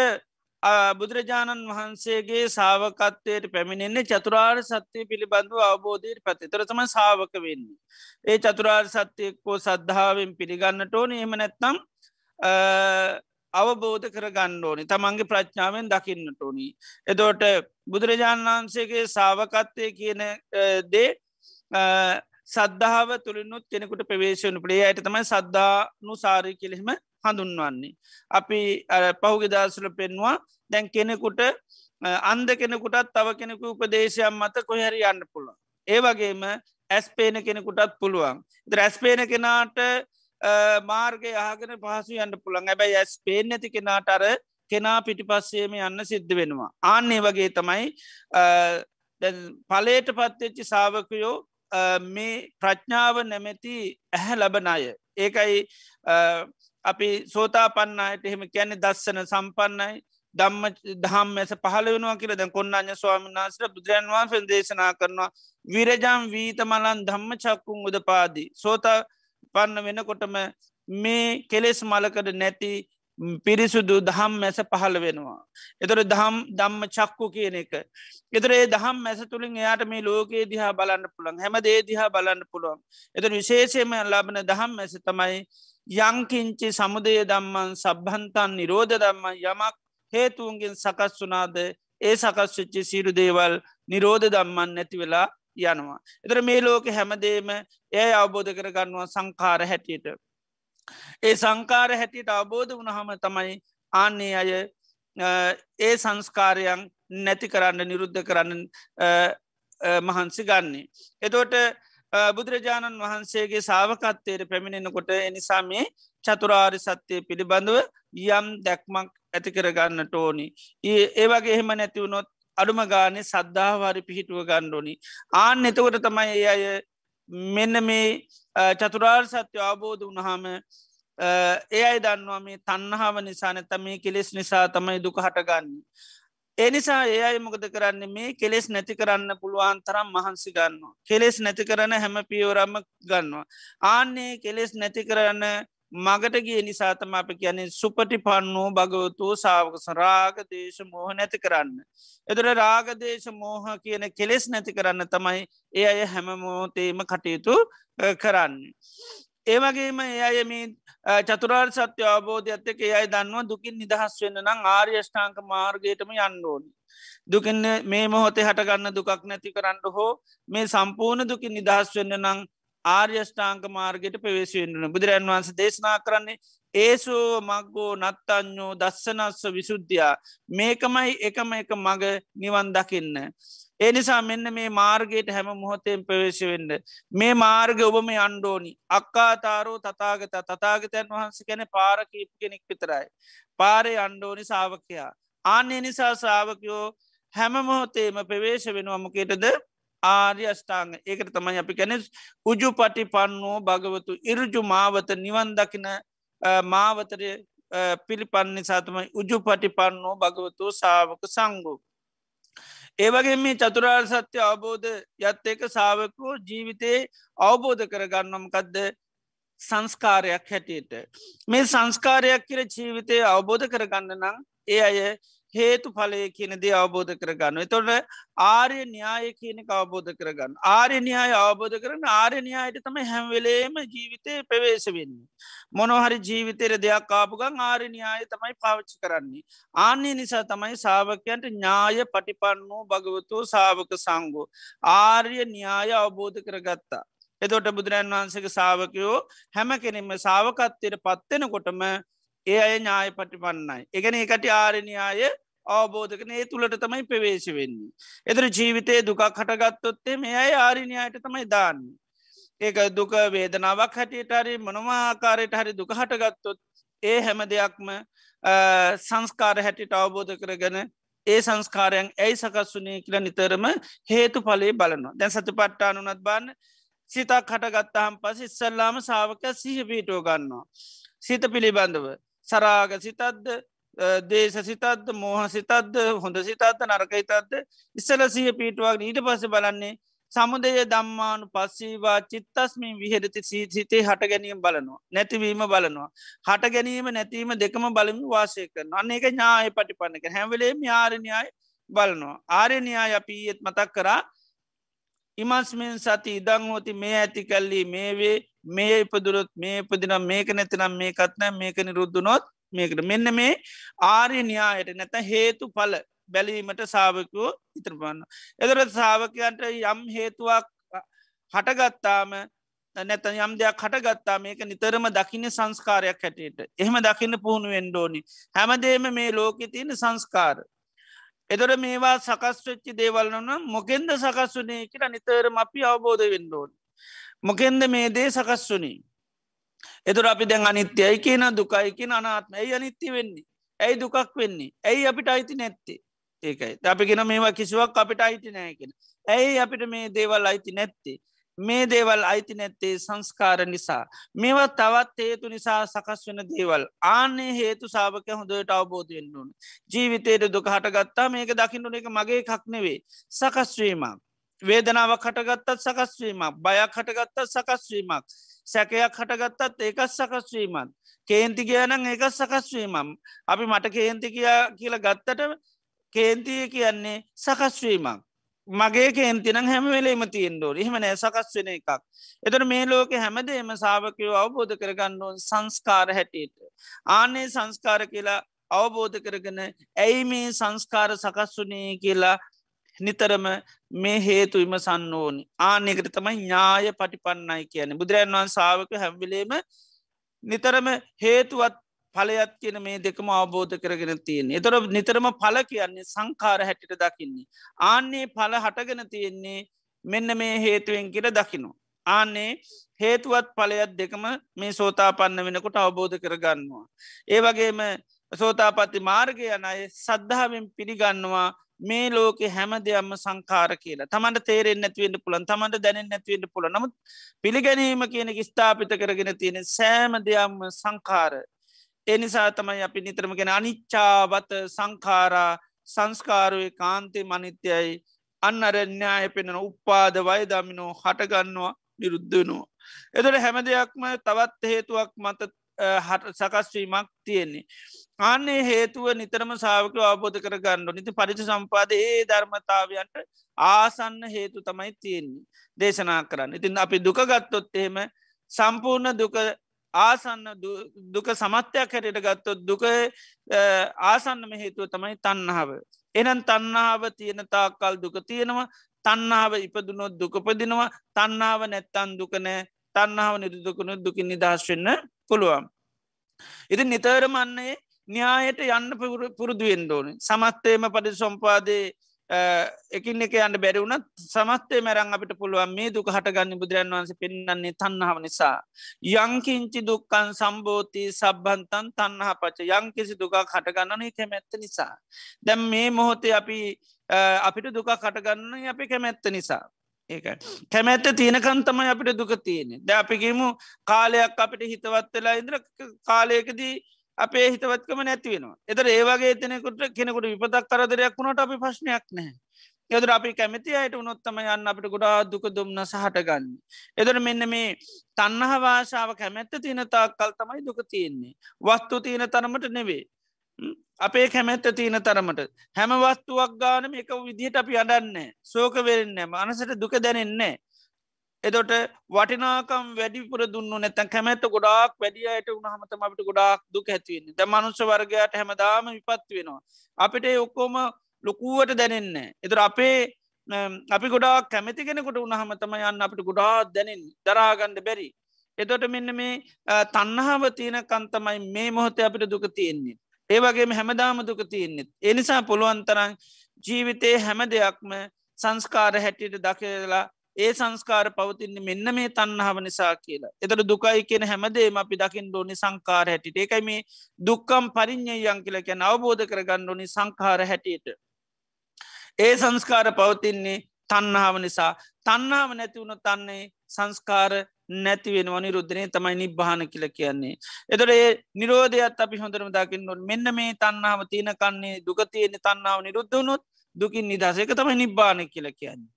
බුදුරජාණන් වහන්සේගේ සාාවකත්වයට පැමිණෙන්නේ චතුරාර් සත්‍යය පිළිබඳව අවබෝධයට පැති තරතම සාාවක වෙන්නේ. ඒ චතුරාර් සත්‍යයක්කෝ සද්ධාවෙන් පිළිගන්නට ඕන එම නැත්නම් අවබෝධ කර ගණ්ඩෝනි තමන්ගේ ප්‍රඥාවෙන් දකින්නට ඕනි. එදෝට බුදුරජාණන් වහන්සේගේ සාාවකත්වය කියන දේ සද්ධාව තුළිනුත් කෙනෙකුට ප්‍රවේශවන පලේ අයට තමයි සද්ධානු සාරය කෙළෙම හඳුන්වන්නේ. අපි පහුගෙ දසල පෙන්වා දැන් කෙනෙකුට අන්ද කෙනෙකුටත් තව කෙනෙකු උපදේශයක් මත කොහැරි යන්න පුළුව. ඒ වගේම ඇස් පේන කෙනෙකුටත් පුළුවන් රැස් පේන කෙනාට මාර්ගය ආගෙන පහසු යන්න පුළන් ඇබැයි ඇස් පේෙන් නැති කෙනාට අර කෙනා පිටිපස්සේම යන්න සිද්ධ වෙනවා. ආන්නේ වගේ තමයි පලේට පත්වෙච්චි සාාවකයෝ මේ ප්‍රඥාව නැමැති ඇහැ ලබන අය. ඒකයි අපි සෝතා පන්නයට එහෙම කියැනෙ දස්සන සම්පන්නයි දම්ම දහම් මැස පහල වෙනවා කියල දැ කොන්නඥ ස්වාමි නාසර බුදුරන් වහන්සේ දේශනා කරනවා විරජම් වීත මලන් ධම්ම චක්කුන් උද පාදී. සෝතා පන්න වෙනකොටම මේ කෙලෙස් මලකට නැති පිරිසුදු දහම් මැස පහළ වෙනවා. එතොර දහම් දම්ම චක්කු කියන එක. එතර ඒ දහම් මැස තුළින් එයාට මේ ලෝකයේ දිහා බලන්න පුළන් හැම දේ දිහා බලන්න පුළුවන්. එත විශේෂයම ලබන දහම් මැස තමයි යංකිංචි සමුදය දම්මන් සබ්හන්තන් නිරෝධ දම්ම යමක් හේතුවන්ගෙන් සකස් වනාද ඒ සකස් වෙච්චි සිරු දේවල් නිරෝධ දම්මන් නැති වෙලා යනවා. එතර මේ ලෝක හැමදේම එය අවබෝධ කරගන්නවා සංකාර හැටියට. ඒ සංකාර හැටියට අවබෝධ වුණහම තමයි ආන්නේ අය ඒ සංස්කාරයන් නැති කරන්න නිරුද්ධ කරන්න මහන්සි ගන්නේ. එතෝට බුදුරජාණන් වහන්සේගේ සාාවකත්තයට පැමිණෙනකොට එනිසා මේ චතුරාරි සත්‍යය පිළිබඳව යම් දැක්මක් ඇති කරගන්න ටෝනි. ඒවගේ එහෙම නැතිවුණොත් අඩුම ගානේ සද්ධාවාරි පිහිටුව ගණ්ඩෝනි. ආන එතකොට තමයි ඒ අය මෙන්න මේ චතුරාර් සත්‍ය අවබෝධ වනහම ඒ අයි දන්නවා මේ තන්නහාව නිසා නැත මේ කෙලෙස් නිසා තමයි දුක හටගන්න. ඒ නිසා ඒ අයි මොකද කරන්න මේ කෙලෙස් නැති කරන්න පුළුවන් තරම් මහන්සි ගන්නවා. කෙලෙස් නැති කරන්න හැම පියවරම්ම ගන්නවා. ආන්නේ කෙලෙස් නැති කරන්න මගට ගිය නිසාතම අප කියන්නේ සුපටි පන්නෝ භගවතු සාවකස රාග දේශ මෝහ නැති කරන්න. එතුර රාගදේශ මෝහ කියන කෙලෙස් නැති කරන්න තමයි ඒ අය හැම මෝතේම කටයුතු කරන්න. ඒවගේම ඒ අය මේ චතුරාර් සත්‍ය අවබෝධ ඇත්තක ඒ අයි දන්නවා දුකින් නිදහස් වෙන්න නම් ආර්යෂ්ඨාංක මාර්ගයටම යන්නඕනි. දුකන්න මේ මොහොතේ හටගන්න දුකක් නැති කරන්න හෝ මේ සම්පූර්ණ දුකින් නිදහස් වෙන්න නං ආර්යෂ්ඨාංක මාර්ගයට පවේශවෙන්ටන බුදුරන් වහන්ස දේශනා කරන්නේ ඒසෝ මක්ගෝ නත්තඥෝ දස්සනස්ස විසුද්ධයා මේකමයි එකම එක මග නිවන් දකින්න. ඒ නිසා මෙන්න මේ මාර්ගයට හැම මොහොතයෙන් ප්‍රවේශවෙන්න. මේ මාර්ග ඔබම අන්්ඩෝනි අක්කාතාරෝ තතාගත තතාගතයන් වහන්ස කැන පාරකීප කෙනෙක් පිතරයි. පාරය අන්්ඩෝනි සාාවකයා. ආන්‍ය නිසා සාාවකයෝ හැම මොහොතේම ප්‍රවේශ වෙනවමකේටද ආර්ය අෂ්ඨාංග ඒකට තමයි අපි කැනෙ උජු පටි පන්නෝ භගවතු ඉරුජු මාවත නිවන් දකින මාවතරය පිළිපන්නේ සාතමයි උජු පටි පන්නෝ භගවතු සාාවක සංගු. ඒවගේ මේ චතුරාර් සත්‍ය අවබෝධ යත් ඒක සාාවකෝ ජීවිතයේ අවබෝධ කරගන්නමකදද සංස්කාරයක් හැටියට. මේ සංස්කාරයක් කියර ජීවිතය අවබෝධ කරගන්න නම් ඒ අය හේතු පලය කියන දේ අවබෝධ කරගන්න. එතොට ආර්ය න්‍යාය කියනක අවබෝධ කරගන්න. ආර්ය න්‍යාය අවබෝධ කරන ආර්ය න්‍යායට තම හැම්වෙලේම ජීවිතය ප්‍රවේශ වෙන්නේ. මොනොහරි ජීවිතයට දෙයක් කාපුගන් ආර්ය න්‍යාය තමයි පාවිච්චි කරන්නේ. ආන්නේ නිසා තමයි සාාවකයන්ට ඥාය පටිපන්නෝ භගවතු සාාවක සංගෝ. ආර්ය න්‍යාය අවබෝධ කරගත්තා. එතොට බුදුරන් වහන්සක සාාවකයෝ හැම කෙනෙම සාාවකත්තයට පත්වෙනකොටම ඒ අය ඥාය පටිපන්නයි. එකන එකට ආරණයාය අවබෝධකන ඒ තුළට තමයි පවේශ වෙන්නේ. එතර ජීවිතය දුකක් හටගත්තොත්තේ මේ අයි ආරණයායට තමයි දාන්න. ඒක දුක වේදනාවක් හැටියට හරි මොනවාආකාරයට හරි දුක හටගත්තොත් ඒ හැම දෙයක්ම සංස්කාර හැටිට අවබෝධ කරගෙන ඒ සංස්කාරයන් ඇයි සකස්වනේ කියල නිතරම හේතු පලේ බලනවා දැන් සතු පට්ටානුනත් බන්න සිතක් හටගත්තාහම් පස ඉස්සල්ලාම සාාවක සිහ පීටෝ ගන්නවා. සිත පිළිබඳව සරාග සිතද්ද දේශ සිතත්ද මෝහ සිතත්ද හොඳ සිතත්ද නරකයිතත්ද ඉස්සල සිය පීටුවක් ඊට පස බලන්නේ සමුදය දම්මානු පස්සීවා චිත්තස්මින් විහෙරති සීසිතේ හට ගැනීම බලනවා නැතිවීම බලනවා. හට ගැනීම නැතිවීම දෙකම බලම වාසය කරන අන්න එක ඥාය පටිපන්නක හැවලේ ආරණයාය බලනවා. ආරණයා අපි ඒත් මතක් කරා. ඉමස්මෙන් සති ඉදං හෝති මේ ඇති කල්ලි මේවේ මේ ඉපදුරොත් මේ ඉපදිනම් මේක නැතිනම් මේකත්න මේක නිරුද්ධනොත් මේකට. මෙන්න මේ ආර්ය න්‍යායට නැත හේතු පල බැලීමට සාාවකෝ ඉතරපන්න. එදරත් සාාවකයන්ට යම් හේතුවක් හටගත්තාම නැත යම් දෙයක් හටගත්තා මේක නිතරම දකින්න සංස්කාරයක් හැටියට. එහෙම දකින්න පුහුණු වෙන්ඩෝනි හැමදේම මේ ලෝකෙ තියෙන සංස්කාර. එදොට මේවා සකස් වෙච්චි දේවල්න මොකෙන්ද සකස් වනේ කියලා නිතරම අපි අවබෝධ වෙන්ඩෝන් මොකෙන්ද මේ දේ සකස් වුණේ එතුර අපි දැන් අනිත්‍යයි කියන දුකයිකි අනාත්ම ඇයි අනිත්‍ය වෙන්නේ? ඇයි දුකක් වෙන්නේ? ඇයි අපිට අයිති නැත්තේ? ඒකයි. අපිගෙන මේවා කිසිවක් අපිට අයිති නෑකෙන ඇයි අපිට මේ දේවල් අයිති නැත්තේ? මේ දේවල් අයිති නැත්තේ සංස්කාර නිසා. මේවා තවත් හේතු නිසා සකස් වෙන දේවල්. ආනේ හේතු සාාවක හොඳට අවබෝධයෙන් ඕන. ජීවිතයට දුක හටගත්තා මේක දකින්නන එක මගේ කක් නෙවේ සකස්වීමක් වේදනාවක් හටගත්තත් සකස්වීමක් බයක් හටගත්තත් සකස්වීමක් සැකයක් හටගත්තත් ඒකත් සකස්වීමත් කේන්ති කියනං ඒකත් සකස්වීමම් අපි මට කේන්ති කියා කියල ගත්තට කේන්තිය කියන්නේ සකස්වීමක් මගේ කේන්තිනම් හැමවෙලේම තියෙන්ඩෝ එහෙම නෑ සකස් වෙන එකක්. එතට මේ ලෝක හැමදේම සාාවකයෝ අවබෝධ කරගන්නුවන් සංස්කාර හැටියට. ආනේ සංස්කාර කියලා අවබෝධ කරගෙන ඇයි මේ සංස්කාර සකස් වනේ? කියලා නිතරම මේ හේතු විමසන්න ඕනි. ආනෙකට තමයි ඥාය පටිපන්නයි කියන බුදුරන් වන් සාාවක හැම්විලේම නිතරම හේතුවත් පලයත් කියන මේ දෙකම අවබෝධ කරගෙන තියෙන්නේ. එතොර නිතරම පල කියන්නේ සංකාර හැටිට දකින්නේ. ආන්නේ පල හටගෙන තියෙන්නේ මෙන්න මේ හේතුවෙන් කියර දකිනු ආන්නේ හේතුවත් පලයත් දෙකම මේ සෝතාපන්න වෙනකොට අවබෝධ කරගන්නවා. ඒ වගේම සෝතාපත්ති මාර්ගය යන අය සද්ධාවෙන් පිළිගන්නවා. මේ ලෝකෙ හැම දෙයක්ම සංකාර කියලා. තමන්ට තේරෙන් නැතිවෙන්ට පුළන් තමන්ට දැනෙන් නැතිවෙන්ට පුළ නමුත් පිළිගැනීම කියන ස්ථාපිත කරගෙන තියෙන සෑම දෙයක්ම සංකාර එනිසා තමයි අපි නිතරම ගෙන අනිච්චාවත සංකාරා සංස්කාරුවේ කාන්තය මනිත්‍යයයි අන්න අරඥාය පෙනෙන උපාද වයදමිනෝ හටගන්නවා නිරුද්ධනවා. එතට හැම දෙයක්ම තවත් හේතුවක් මත හට සකස්වීමක් තියෙන්නේ. ආන්නේ හේතුව නිතරම සාාවක අවබෝධ කර ගණ්ඩු නිති පරිච සම්පාද ඒ ධර්මතාවයන්ට ආසන්න හේතු තමයි තියෙන්නේ දේශනා කරන්න. ඉතින් අපි දුකගත්තොත් එහෙම සම්පූර්ණ දුක ආසන්න දුක සමත්‍යයක් හැටට ගත්තොත් දුක ආසන්නම හේතුව තමයි තන්නහාව. එනන් තන්නාව තියෙන තාකල් දුක තියෙනවා තන්නාව ඉපදුනොත් දුකපදිනවා තන්නාව නැත්තන් දුකනෑ තන්නාව නිරුදුකුණු දුකින් නිදහස් වෙන්න පුළුවන්. ඉති නිතරමන්නේ න්‍යායට යන්න පුරුදුුවෙන් ඕන සමත්තේම පඩි සොම්පාදේ එකින් එක යන්න බැරිවුණත් සමත්තේ මැරං අපිට පුළුවන් මේ දුක හටගන්න බුදුරන් වන්ස පෙන්න්නන්නේ තන්නාව නිසා. යංකින්චි දුක්කන් සම්බෝධී සබ්බන්තන් තන්නහා පච යංකිසි දුකක් හටගන්නන කැමැත්ත නිසා. දැම් මේ මොහොතේ අපි අපිට දුක කටගන්න අපි කැමැත්ත නිසා. ඒක කැමැත්ත තියෙනකන්තමයි අපිට දුක තියෙන ද අපිගේමු කාලයක් අපිට හිතවත් වෙලා ඉදිර කාලයකදී අපේ හිතවත්කම නැතිවෙනවා එතර ඒවාගේ එතනෙකුට කෙනෙකුට විපතක් කරදරයක් වුණට අපි ප්‍රශ්නයක් නැහැ යදර අපි කැමති අයට උනොත්තම යන්න අපිට ගොඩා දුක දුම්න්න සහටගන්න. එදර මෙන්න මේ තන්නහ වාශාව කැමැත්ත තියනතාක් කල් තමයි දුක තියෙන්නේ. වස්තු තියෙන තරමට නෙවේ. අපේ කැමැත්ත තියෙන තරමට හැම වස්තුවක් ගානම එක විදිහට අපි අඩන්නේ සෝක වෙරෙන්නේ අනසට දුක දැනෙන්නේ එදොට වටිනාකම් වැඩිපුර දුන්න නැතැන් කැමැත්ත ගොඩාක් වැඩියට උනහමතම අපිට ගොඩාක් දුක ඇතිවන්නේ ද මනුස්ස වර්ගයට හැමදාම විපත් වෙනවා. අපිට ඔක්කෝම ලොකුවට දැනෙන්නේ. එතර අපේ අපි ගොඩා කැමති කෙනෙකුට උනහමතම යන්න අපිට ගොඩාත් දැනෙන් දරාගණ්ඩ බැරි. එතොට මෙන්න මේ තන්නහාව තියෙන කන්තමයි මේ මොහොතේ අපිට දුක තියෙන්නේ. ඒවගේම හැමදාම දුක තියෙන්නෙත්. එනිසා පුළුවන්තරන් ජීවිතයේ හැම දෙයක්ම සංස්කාර හැටියට දකලා ඒ සංස්කාර පවතින්නේ මෙන්න මේ තන්නහාව නිසා කියලා. එතට දුකයි කියෙන හැමදේම අපි දකිින් ඩෝනි සංකාර හැටිට ඒකයි මේ දුක්කම් පරිින්්ඥයන් කියල කැන අවබෝධ කරගන්න ඕනි සංකාර හැටියට. ඒ සංස්කාර පවතින්නේ තන්නාව නිසා තන්නාව නැතිවුණු තන්නේ සංස්කාර නැතිවෙන නිරුද්ධනය තමයි නිබ්භාන කියල කියන්නේ. එතොට ඒ නිරෝධයත් අපි හොඳරම දකින්න නොට මෙන්න මේ තන්නාව තියෙන කන්නේ දුකතියන තන්නාව නිරුද්ධවනොත් දුකින් නිදසක තමයි නිබ්භාන කියල කියන්නේ.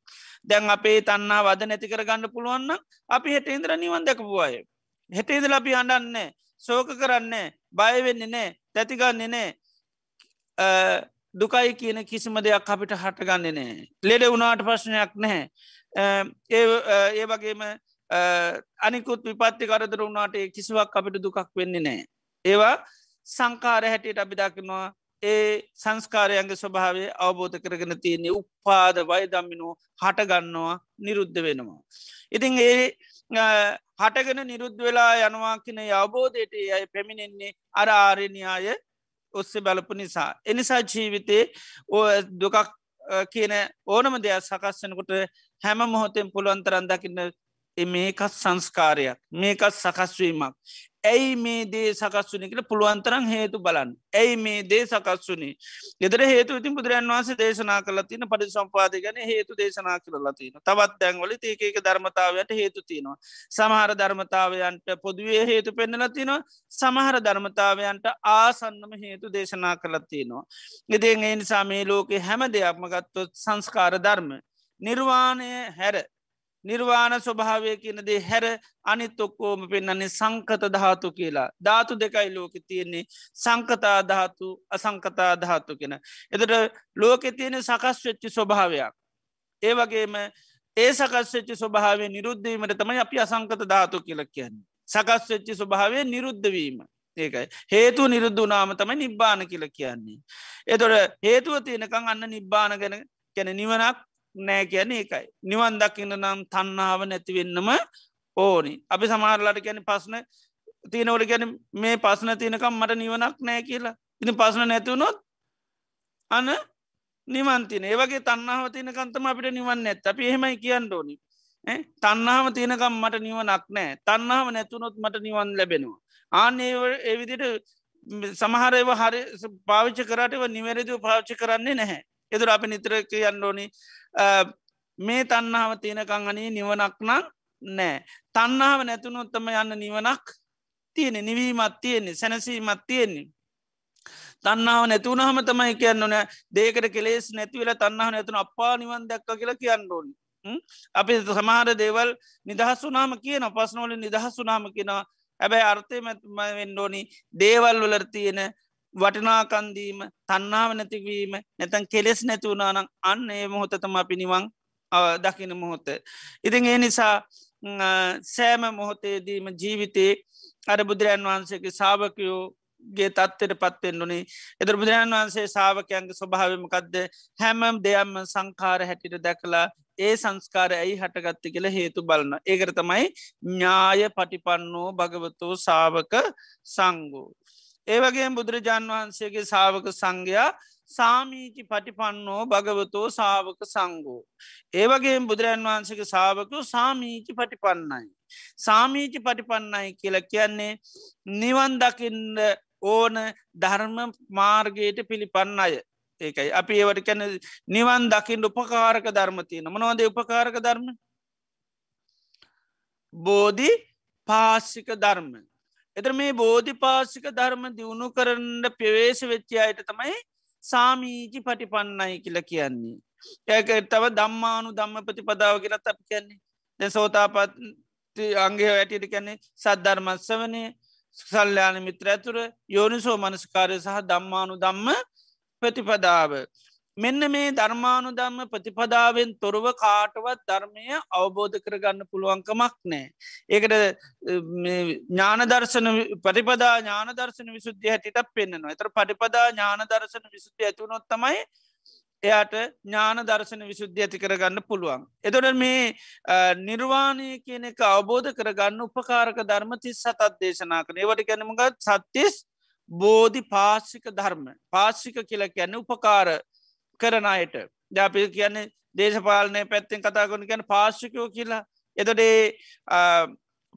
දැන් අපේ තන්නා වද නැති කරගන්න පුළුවන්න අපි හෙට ඉන්ද්‍ර නිවන් දැකපු අය. හෙට ඉදල අපි අඩන්න සෝක කරන්න බයවෙන්නේ නෑ තැතිගන්නේ නෑ දුකයි කියන කිසිම දෙයක් අපිට හටගන්න නෑ ලෙඩ වුණාට ප්‍රශ්නයක් නැහැ. ඒ වගේම අනිකුත් විපත්ති කරදර වුණාට කිසිවක් අපිට දුකක් වෙන්නේ නෑ ඒවා සංකාර හැටියට අපි දකිනවා ඒ සංස්කාරයන්ගේ ස්වභාවය අවබෝධ කරගෙන තියන්නේ උපාද වයදම්මිනෝ හටගන්නවා නිරුද්ධ වෙනවා. ඉතින් ඒ හටගෙන නිරුද්ධ වෙලා යනවා කියන අවබෝධයට අය පැමිණෙන්නේ අර ආරණයාය ඔස්සේ බලපු නිසා. එනිසා ජීවිතේ දුකක් කියන ඕනම දෙයක් සකස්සනකොට හැම මොහොතෙන් පුළුවන්තරන් දකින්න මේකත් සංස්කාරයක්. මේකත් සකස්වීමක් ඇයි මේ දේ සකස්වනි කියල පුළුවන්තරන් හේතු බලන්න. ඇයි මේ දේ සකස්වනේ ෙදර හේතු ඉතින් බුදුරන් වන්සේ දේශනා කල තින පඩි සම්පාද ගැන හේතු දේශනා කරලා තින තවත් දැන්වල ඒකක ධර්මතාවයට හේතු තියෙනවා. සමහර ධර්මතාවයන්ට පොදුවේ හේතු පෙන්නල තිනවා සමහර ධර්මතාවයන්ට ආසන්නම හේතු දේශනා කළත් තියෙනවා. ඉතින් ඒ නිසා මේ ලෝකෙ හැම දෙයක්ම ගත්තොත් සංස්කාර ධර්ම නිර්වාණය හැර නිර්වාණ ස්වභාවය කියනදේ හැර අනිත් ඔක්කෝම පෙන්න්නන්නේ සංකත ධාතු කියලා ධාතු දෙකයි ලෝකෙ තියෙන්නේ සංකතා ධාතු අසංකතා ධාතු කෙන. එතට ලෝකෙ තියෙන සකස් වෙච්චි ස්වභාවයක්. ඒ වගේම ඒ සකස් වෙච්චි ස්වභාවේ නිරුද්ධීමට තමයි අපි අසංකත ධාතු කියල කියන්නේ. සකස් වෙච්චි ස්වභාවය නිරුද්ධවීම. ඒකයි හේතු නිරුද්ධ නාම තමයි නිබ්බාන කියල කියන්නේ. එතොට හේතුව තියෙනකං අන්න නිබ්බාන ගැන කැන නිවනක් නෑ කියන එකයි. නිවන් දකින්න නම් තන්නාව නැතිවෙන්නම ඕනි. අපි සමාරලාට ගැන පස්න තියනවල ගැන මේ පස්න තියනකම් මට නිවනක් නෑ කියලා. ඉති පස්න නැතිවුණොත් අන නිවන්තින ඒවගේ තන්නාව තියනකන්තම අපිට නිවන්න ඇත් අපි එහෙමයි කියන්න ඕනි. තන්නාව තියනකම් මට නිවනක් නෑ තන්නාව නැතුනොත් මට නිවන් ලැබෙනවා. ආන ඒවිදිට සමහරව හරි පාවිච්ච කරටව නිවැරදිව පාච්චි කරන්නේ නැහැ. එතුර අපි නිතර කියන්න ඕනි. මේ තන්නාව තියෙනකං අනේ නිවනක් නං. නෑ තන්නාව නැතුනොත්තම යන්න නිවනක් තියෙන නිවීමත් තියෙන්නේ සැනසීමත් තියෙන්නේ. තන්නාව නැතුවනහම තමයි කියන්න ඕන. දේකට කෙලෙස් නැතිවෙල තන්නාව නැතුන අපා නිවන් දැක්ක කියලා කියන්න ඕනි. අපි සමහර දේවල් නිදහස් වනාම කියන පස්නෝල නිදහස් වනාම කියෙනවා. ඇබැයි අර්ථය මැත්ම වෙන්ඩෝනි දේවල් වලර තියෙන වටනාකන්දීම තන්නාව නැතිවීම නැතන් කෙලෙස් නැතිවුණනං අන්න ඒ මොහොතතම පිනිවන් දකින මොහොත. ඉතින් ඒ නිසා සෑම මොහොතේදීම ජීවිතේ අර බුදුරන් වහන්සේගේ සාාවකයෝ ගේ තත්වට පත්වෙන්නුනේ එදර බුදුරන් වහන්සේ සාාවකයන්ගේ ස්වභාවමකක්ද හැමම් දෙයම්ම සංකාර හැටිට දැකලා ඒ සංස්කාර ඇයි හටගත්ත කියල හේතු බලන්න ඒකර තමයි ඥාය පටිපන්නෝ භගවතෝ සාාවක සංගෝ. ඒවගේ බුදුරජාන් වහන්සේගේ සාාවක සංඝයා සාමීචි පටිපන්නෝ භගවතෝ සාාවක සංගෝ. ඒවගේ බුදුරන් වහන්සක සාාවකු සාමීචි පටිපන්නයි. සාමීචි පටිපන්නයි කියල කියන්නේ නිවන් දකින්න ඕන ධර්ම මාර්ගයට පිළිපන්න අය. ඒකයි අපි ඒවට කැන නිවන් දකිින් උපකාරක ධර්මතියන මනවද උපකාරක ධර්ම බෝධි පාසික ධර්ම එතර මේ බෝධිපාසික ධර්ම දියුණු කරන්න පෙවේශ වෙච්චි අයට තමයි සාමීජි පටිපන්නයි කියල කියන්නේ. ඒක තව දම්මානු දම්ම ප්‍රතිපදාව කියලත් අප කියන්නේ දැ සෝතාපත් අංගේ වැටියට කැන්නේ සද්ධර්මත්ස වනේ සල්්‍යාන මිත්‍ර ඇතුර යෝනිසෝ මනස්කාරය සහ දම්මානු දම්ම ප්‍රතිපදාව. මෙන්න මේ ධර්මානු ධම්ම ප්‍රතිපදාවෙන් තොරව කාටවත් ධර්මය අවබෝධ කරගන්න පුළුවන්කමක් නෑ. ඒකට ඥානදර්ශන පරිපදා ඥානදර්ශන විසුද්ධිය හැටිට පෙන්න්නවා එතර පටිපදා ඥානදර්ශන විසුද්ධිය ඇතුනොත්තමයි එයාට ඥාන දර්ශන විසුද්ධිය ඇති කරගන්න පුළුවන්. එතොට මේ නිර්වාණය කියන එක අවබෝධ කරගන්න උපකාරක ධර්ම තිස් සතත් දේශනා කන ඒවට ගැනමගත් සත්තිස් බෝධි පාශික ධර්ම පාශික කියල කියන්න උපකාර කරන අයට ජාපි කියන්නේ දේශපාලනය පැත්තෙන් කතා කොන ගැන පාශිකයෝ කියලා එතොඩේ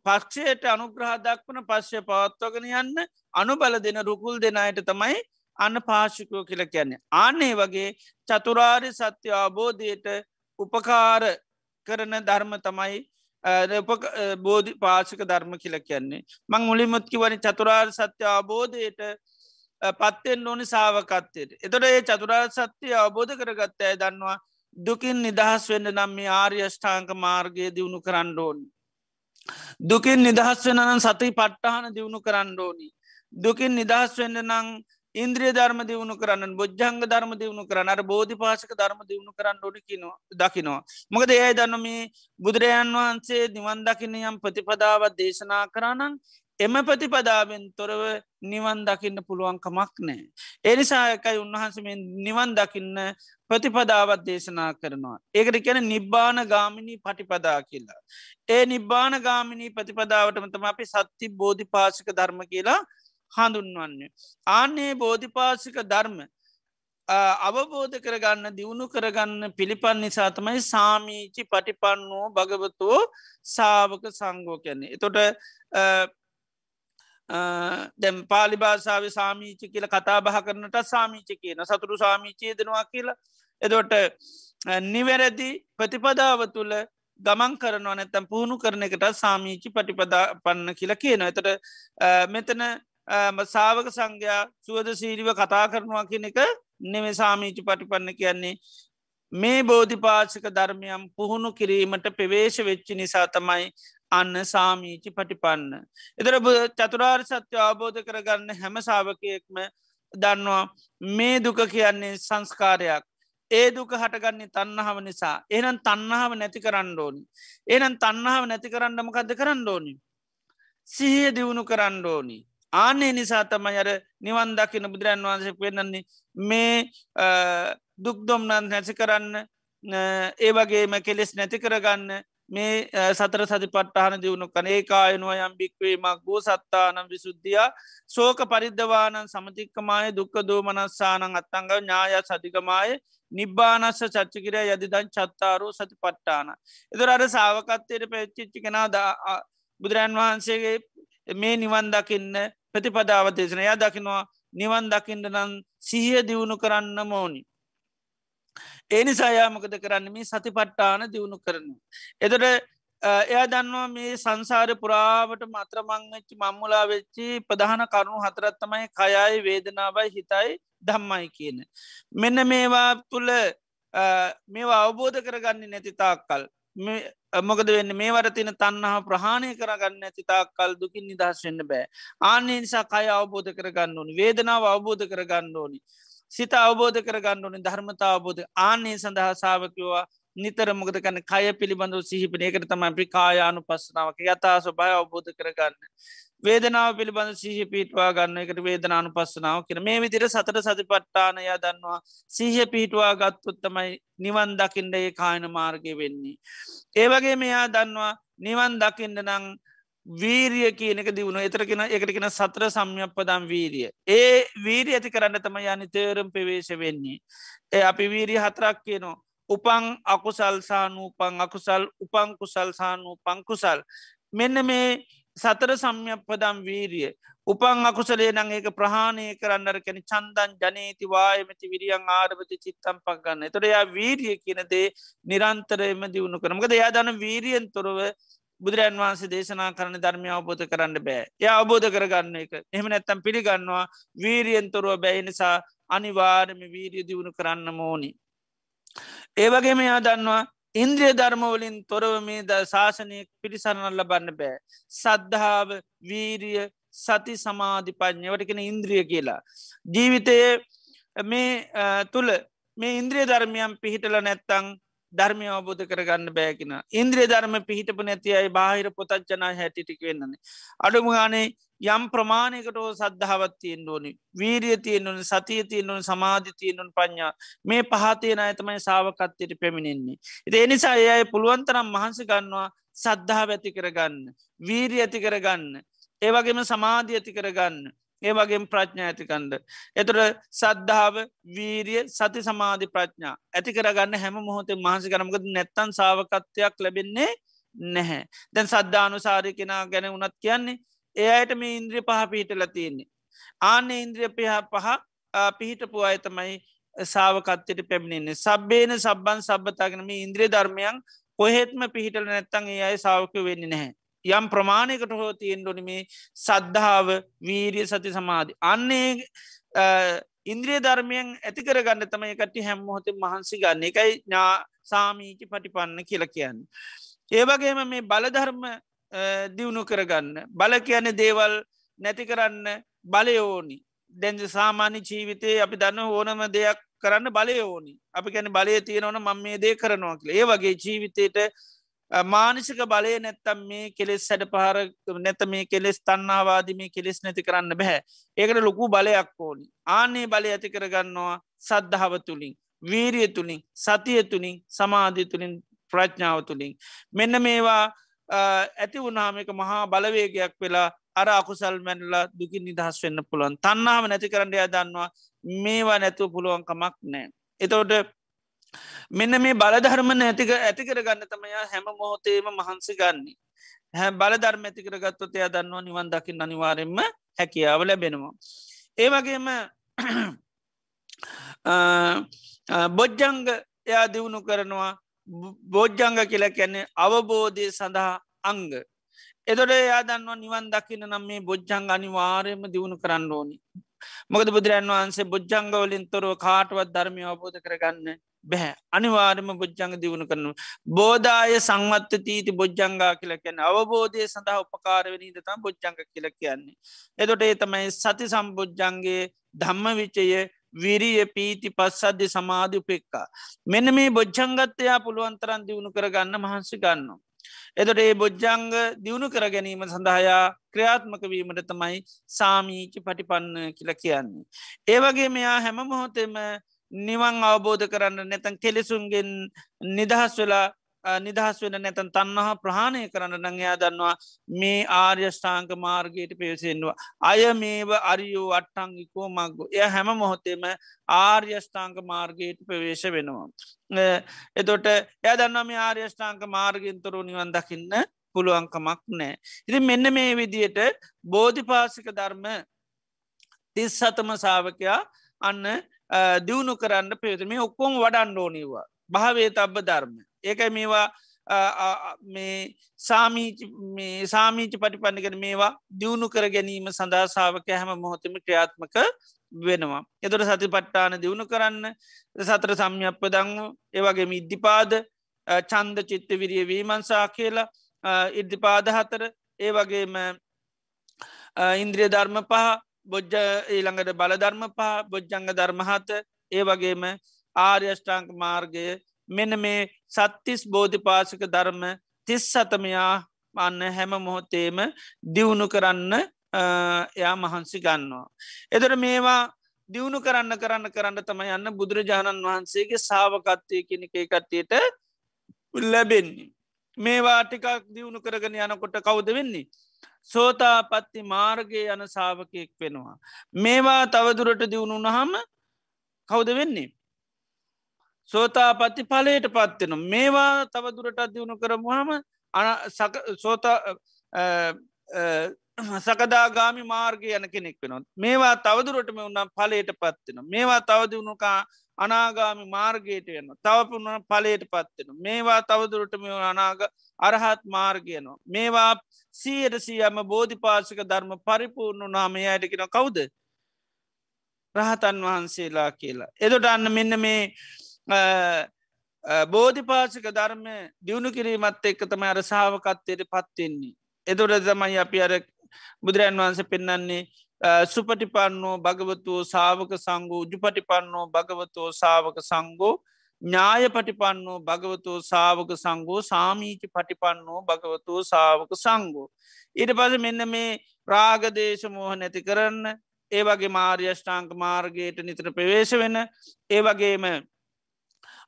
පක්ෂයට අනුග්‍රහ දක්වන පශ්‍ය පවත්වගෙන යන්න අනුබල දෙන රුකුල් දෙනයට තමයි අන්න පාශිකෝ කියල කියන්නේ. අන්නේ වගේ චතුරාරි සත්‍ය අබෝධයට උපකාර කරන ධර්ම තමයි බෝධි පාශික ධර්ම කියල කියන්නේ. මං මුලිමුත්කි වනි චතුරාර් සත්‍ය අබෝධයට පත්තෙන් ඕනි සාාවකත්තයට. එතොට ඒ චතුරා සත්‍යය අවබෝධ කරගත්ත ඇය දන්නවා දුකින් නිදහස් වෙන්න නම් මේ ආර්යෂ්ඨාංක මාර්ගය දියුණු කරන්න ඕනි. දුකින් නිදහස් වෙනනම් සති පට්ටහන දියුණු කරන්න ඕනි. දුකින් නිදහස් වෙන්න නං ඉන්ද්‍රිය ධර්ම දියුණු කරන්න බොජ්ජංග ධර්ම දියුණු කරන්න අර බෝධි පාසක ධර්ම දියුණු කරන්න ඩි කිනවා දකිනවා. මොකද ඒ දන්නම බුදුරජාන් වහන්සේ නිවන් දකින යම් ප්‍රතිපදාවත් දේශනා කරනන් එම ප්‍රතිපදාවෙන් තොරව නිවන් දකින්න පුළුවන්කමක් නෑ. එනිසායකයි උන්වහන්සමෙන් නිවන් දකින්න ප්‍රතිපදාවත් දේශනා කරනවා. ඒකට කියන නිබ්බාන ගාමිණී පටිපදා කියලා. ඒ නිබ්බාන ගාමිණී ප්‍රතිපදාවටමතම අපි සත්ති බෝධි පාසික ධර්ම කියලා හඳුන්වන්නේ. ආන්නේ බෝධිපාසික ධර්ම අවබෝධ කරගන්න දියුණු කරගන්න පිළිපන් නිසා තමයි සාමීචි පටිපන්නෝ භගවතුෝ සාවක සංගෝ කැන්නේ. එතොට දැම් පාලි භාසාාව සාමීචි කියල කතා බහ කරනට සාමීච කියන සතුරු සාමීචය දෙනවා කියලා. එදොට නිවැරදි ප්‍රතිපදාව තුළ ගමන් කරනවා නැතැම් පුහුණු කරන එකට සාමීචි පටිපදා පන්න කියලා කියන එතට මෙතන සාවක සංඝයා සුවද සීරිව කතා කරනවා කියන එක නෙම සාමීචි පටිපන්න කියන්නේ. මේ බෝධිපාචක ධර්මයම් පුහුණු කිරීමට පෙවේශ වෙච්චි නිසා තමයි අන්න සාමීචි පටිපන්න. එදර චතුරාර් සත්‍ය අවබෝධ කරගන්න හැම සාාවකයෙක්ම දන්නවා මේ දුක කියන්නේ සංස්කාරයක් ඒ දුක හටගන්නේ තන්නහාව නිසා එහනම් තන්නහාව නැති කරන්න ඕනි. ඒනම් තන්නහාව නැති කරන්නමකද කරන්න ඕනි. සිහිය දියුණු කරන්න ඕනි. ආනේ නිසා තමයි අර නිවන් දකින බුදුරන් වහන්සේ පෙන්න්නේ මේ දුක්දොම්නන් නැසි කරන්න ඒ වගේම කෙලෙස් නැති කරගන්න මේ සතර සති පට්ටහන දියුණු කන ඒ කායනුව යම් බික්වීමක් ගෝ සත්තානම් විසුද්ධිය සෝක පරිද්ධවානන් සමතික්කමය දුක්ක දෝමනස්සානං අත්තංග ඥාය සතිකමය නිබ්බානස්ස චච්චිකිර යදිදන් චත්තාරෝ සති පට්ටාන. එදර අර සාාවකත්තයට පැච්චිච්චි කෙනා බුදුරන් වහන්සේගේ මේ නිවන් දකින්න ප්‍රතිපදාව දේශන යා දකිනවා නිවන් දකිින්ට නම් සිහිය දියුණු කරන්න මෝනි. ඒනි සයාමකද කරන්න? මේ සති පට්ටාන දියුණු කරන. එතට එයා දන්නවා මේ සංසාර පුරාවට මත්‍රමංච්චි මම්මුලා වෙච්චි ප්‍රධාන කරුණු හතරත්තමයි කයයි වේදනාවයි හිතයි දම්මයි කියන. මෙන්න මේවා තුළ මේවා අවබෝධ කරගන්න නැති තාක්කල්. මොකද වෙන්න? මේ වරතින තන්නහා ප්‍රහණය කරගන්න ඇති තාක්කල් දුකින් නිදහස් වෙන්න බෑ. ආන්නේ නිසා කය අවබෝධ කරගන්න ඕනි. වේදනාව අවබෝධ කරගන්න ඕනි. සිත අවබෝධ කරගන්න ඕනි ධර්මතා අවබෝධ. ආන්නේ සඳහා සාාවකවා නිතර මොකද කන්න කය පිළිබඳව සිහිපන. එකට තම අපි කායානු පස්සනාවක යතා ස්වභය අවබෝධ කරගන්න. වේදනාව පිළිබඳ සිහ පිටවා ගන්න එකට වේදනානු පස්සනාව කියෙන. මේ විදිර සතර සති පට්ටානය දන්නවා. සීහ පිහිටවා ගත්තුත්තමයි නිවන් දකිින්ට ඒ කායන මාර්ගය වෙන්නේ. ඒවගේ මෙයා දන්නවා නිවන් දකිින්ට නං වීරිය කියනක දියුණු එතරකෙන එකටකෙන සත්‍ර සම්යප්පදම් වීරිය. ඒ වීරි ඇති කරන්න තම යනි තේරම් පවේශ වෙන්නේ. ඒ අපි වීරී හතරක් කියනවා. උපං අකුසල් සානූපං අකුසල් උපං කුසල් සානූපං කුසල්. මෙන්න මේ සතර සම්යප්පදම් වීරිය. උපන් අකුසලේ නං ඒක ප්‍රහාණය කරන්නර කැන චන්දන් ජනීති වායමති විරියන් ආරභති චිත්තම් පක් ගන්න. තොරයා වීරිය කියනදේ නිරන්තරයම දියුණු කරමකද යා දන වීරියෙන් තොරව බුදුරන් වහන්සේ දේශනා කරන ධර්මය අවබෝධ කරන්න බෑ ය අවබෝධ කරගන්න එක එහම නැත්තම් පිළිගන්නවා වීරියෙන් තොරුව බැයි නිසා අනිවාර්ම වීරිය දියුණු කරන්න මෝනි. ඒවගේම යා දන්නවා ඉන්ද්‍රිය ධර්මවලින් තොරව මේ ද ශාසනය පිරිසරණල් ලබන්න බෑ. සද්ධාව වීරිය සති සමාධි පඥ්ඥවටකෙන ඉන්ද්‍රිය කියලා. ජීවිතයේ මේ තුළ මේ ඉන්ද්‍රිය ධර්මයම් පිහිටල නැත්තං ධර්මය අවබෝධ කරගන්න බෑකින. ඉන්ද්‍රිය ධර්ම පිහිටප නැති අයි බාහිර පොතච්චනා හැටිටික වෙන්නන්නේ. අඩුමගානේ යම් ප්‍රමාණයකටෝ සද්ධාවත් තියෙන් ඕනි වීරිය තියනුන් සතිය තියනුන් සමාධි තියනුන් පඥා මේ පහතියන අතමයි සාාවකත්තයට පැමිණෙන්නේ. එති එනිසා ඒ අය පුළුවන්තරම් මහන්සි ගන්නවා සද්ධහා ඇති කරගන්න. වීරී ඇති කරගන්න. ඒවගේම සමාධි ඇති කරගන්න. ඒ වගේ ප්‍රඥා ඇතිකන්ද. එතුර සද්ධාව වීරිය සති සමාධි ප්‍රඥා ඇති කරගන්න හැම මොහොතේ මහසි කරමකද නැත්තන් සාාවකත්වයක් ලැබෙන්නේ නැහැ. දැන් සද්ධානු සාරය කෙනා ගැන වනත් කියන්නේ එයට මේ ඉන්ද්‍රිය පහ පිහිටල තියෙන්නේ. ආන්න ඉන්ද්‍රිය පහ පහ පිහිටපු අයතමයි සාාවකත්තයට පැමිණෙන්නේ සබ්බේන සබ්බන් සබ්බතාගෙන මේ ඉන්ද්‍රිය ධර්මයන් කොහෙත්ම පිහිටල නැත්තන් ඒ අයි සාාවක වෙන්නේ නැහැ. යම් ප්‍රමාණයකට හෝ තියෙන් ඩොනිමේ සද්ධාව වීරිය සති සමාධි. අන්නේ ඉන්ද්‍රිය ධර්මයෙන් ඇතිකර ගන්න තමයි කට්ටි හැම්මොහොත මහන්සි ගන්න එකයි ඥා සාමීචි පටිපන්න කියල කියන්න. ඒවගේම මේ බලධර්ම දියුණු කරගන්න. බල කියන දේවල් නැති කරන්න බලයෝනි. දැන්ජ සාමාන්‍ය ජීවිතය අපි දන්න ඕනම දෙයක් කරන්න බලයෝනි. අපි ගැන බලය තියෙනවන මං මේ දේ කරනවා කියල ඒ වගේ ජීවිතයට මානසික බලය නැත්තම් මේ කෙලෙස් සැඩ පහර නැත මේ කෙලෙස් තන්නාවාද මේ කෙලෙස් නැති කරන්න බැහැ. ඒකට ලොකු බලයක් ඕනි. ආනේ බලය ඇති කරගන්නවා සද්ධාව තුළින් වීරිය තුළින් සතිය තුළින් සමාධය තුළින් ප්‍රඥාව තුළින් මෙන්න මේවා ඇති වුණාමික මහා බලවේගයක් වෙලා අර අකුසල් මැනලා දුකින් නිදහස් වෙන්න පුළුවන්. තන්නාම නැති කරන්න යා දන්නවා මේවා නැතුව පුළුවන්කමක් නෑ. එතවට මෙන්න මේ බලධර්මන ඇතික ඇතිකර ගන්න තමයා හැම මොහොතේම මහන්සි ගන්නේ. හැ බලධර්ම ඇතිකර ගත්තොත් එයා දන්නවා නිවන් දකිින් අනිවාරෙන්ම හැකියාව ලැබෙනවා. ඒ වගේම බොජ්ජංග එයා දියුණු කරනවා බෝජ්ජංග කියලා කියන්නේ අවබෝධය සඳහා අංග. එතොට එයා දන්නවා නිවන් දකින නම් මේ බොජ්ජංග අනිවාරයම දියුණු කරන්න ඕනි. මොකද බුදුරන් වහන්සේ බොජ්ජංගවලින් තොරව කාටවත් ධර්මය අවබෝධ කරගන්න බැහැ අනිවාර්ම බොජ්ජංග දියුණු කරනු. බෝධය සංවත්ත තීති බොජ්ජංගා කියල කියන්න අවබෝධය සඳහා උපකාරවනීද තම් බොජ්ජංග කියල කියන්නේ. එතොට ඒ තමයි සති සම්බොජ්ජන්ගේ ධම්ම විචය විරිය පීති පස්සද්ධ සමාධි උපෙක්කා. මෙන්න මේ බොජ්ජංගත්තයා පුළුවන්තරන් දියුණු කරගන්න මහන්සි ගන්නවා. එතොට ඒ බොජ්ජංග දියුණු කර ගැනීම සඳහයා ක්‍රියාත්මක වීමට තමයි සාමීචි පටිපන්න කියල කියන්නේ. ඒවගේ මෙයා හැම මොහොතෙම නිවන් අවබෝධ කරන්න නැතන් කෙලෙසුන්ගෙන් නිදහස් වෙලා නිදහස් වෙන නැතන් තන්නහා ප්‍රහණය කරන්න නංයා දන්නවා මේ ආර්යෂ්ඨාංක මාර්ගයට පේසෙන්වා. අය මේව අරියෝ අට්ටංගිකෝ මක්ගු එය හැම මොහොතේම ආර්යෂ්ඨාංක මාර්ගයට ප්‍රවේශ වෙනවා. එතොට එය දන්නවා මේ ආර්යෂ්ඨාංක මාර්ගෙන්තරු නිවන් දකින්න පුළුවන්කමක් නෑ. ඉති මෙන්න මේ විදියට බෝධිපාසික ධර්ම තිස් සතම සාාවකයා අන්න දියුණු කරන්න පේතුම ඔක්කොම වඩන්න ඕනිවා භාවේ තබ්බ ධර්ම ඒකයි මේවා මේ සාමීච පටිපන්නකට මේවා දියුණු කර ගැනීම සඳහාසාාවක හැම මොහොතම ක්‍රියාත්මක වෙනවා. එතුට සති පට්ටාන දියුණු කරන්න සතර සම්යප්ප දංව ඒවගේ ඉද්ධිපාද චන්ද චිත්ත විරිය වීමන්සා කියලා ඉද්ධිපාද හතර ඒ වගේම ඉන්ද්‍රිය ධර්ම පහ බොජ්ජ ඊළඟට බලධර්ම පහ බොජ්ජංග ධර්මහත ඒ වගේම ආර්යෂ්ඨාංක මාර්ගය මෙන මේ සත්තිස් බෝධිපාසක ධර්ම තිස් සතමයා අන්න හැම මොහොතේම දියුණු කරන්න එයා මහන්සි ගන්නවා. එතර මේවා දියුණු කරන්න කරන්න කරන්න තම යන්න බුදුරජාණන් වහන්සේගේ සාාවකත්වය කෙනෙක කට්ටියට ලැබෙන්නේ. මේවා ටිකක් දියුණු කරගෙන යනකොට කවුද වෙන්නේ. සෝතා පත්ති මාර්ගය යන සාාවකයෙක් වෙනවා. මේවා තවදුරට දියුණු නහම කවුද වෙන්නේ. සෝතාපත්ති පලයට පත්වෙන මේවා තවදුරටත් දියුණු කරමුහම සෝත සකදාගාමි මාර්ගය යන කෙනෙක් වෙනොත් මේවා තවදුරටම උන්නම් පලයට පත්වෙන මේවා තවදිවුණුකා අනාගාමි මාර්ගයට යන්න තවපුුණ පලයට පත්වෙන මේවා තවදුරටම අනාග අරහත් මාර්ගයනවා මේවා සීයට සියම බෝධිපාශක ධර්ම පරිපූර්ණු නාමය අයටකෙන කවුද? රහතන් වහන්සේලා කියලා. එදොට අන්න මෙන්න මේ බෝධිපාසක ධර්ම දියුණු කිරීමත් එක්ක තම අර සාාවකත්වයට පත්වෙන්නේ. එදොට තමයි අපි අර බුදුරන් වහන්ස පෙන්නන්නේ සුපටිපන්නෝ භගවතුෝ සාවක සංගෝ ජුපටිපන්නෝ භගවතෝ සාවක සංගෝ ඥාය පටිපන්නෝ භගවතෝ සාවක සංගෝ සාමීචි පටිපන්නෝ භගවතෝ සාවක සංගෝ. ඊට පස මෙන්න මේ ප්‍රාගදේශ මෝහ නැති කරන්න ඒවගේ මාර්යෂ්ඨාංක මාර්ගයට නිතර ප්‍රවේශ වෙන ඒවගේම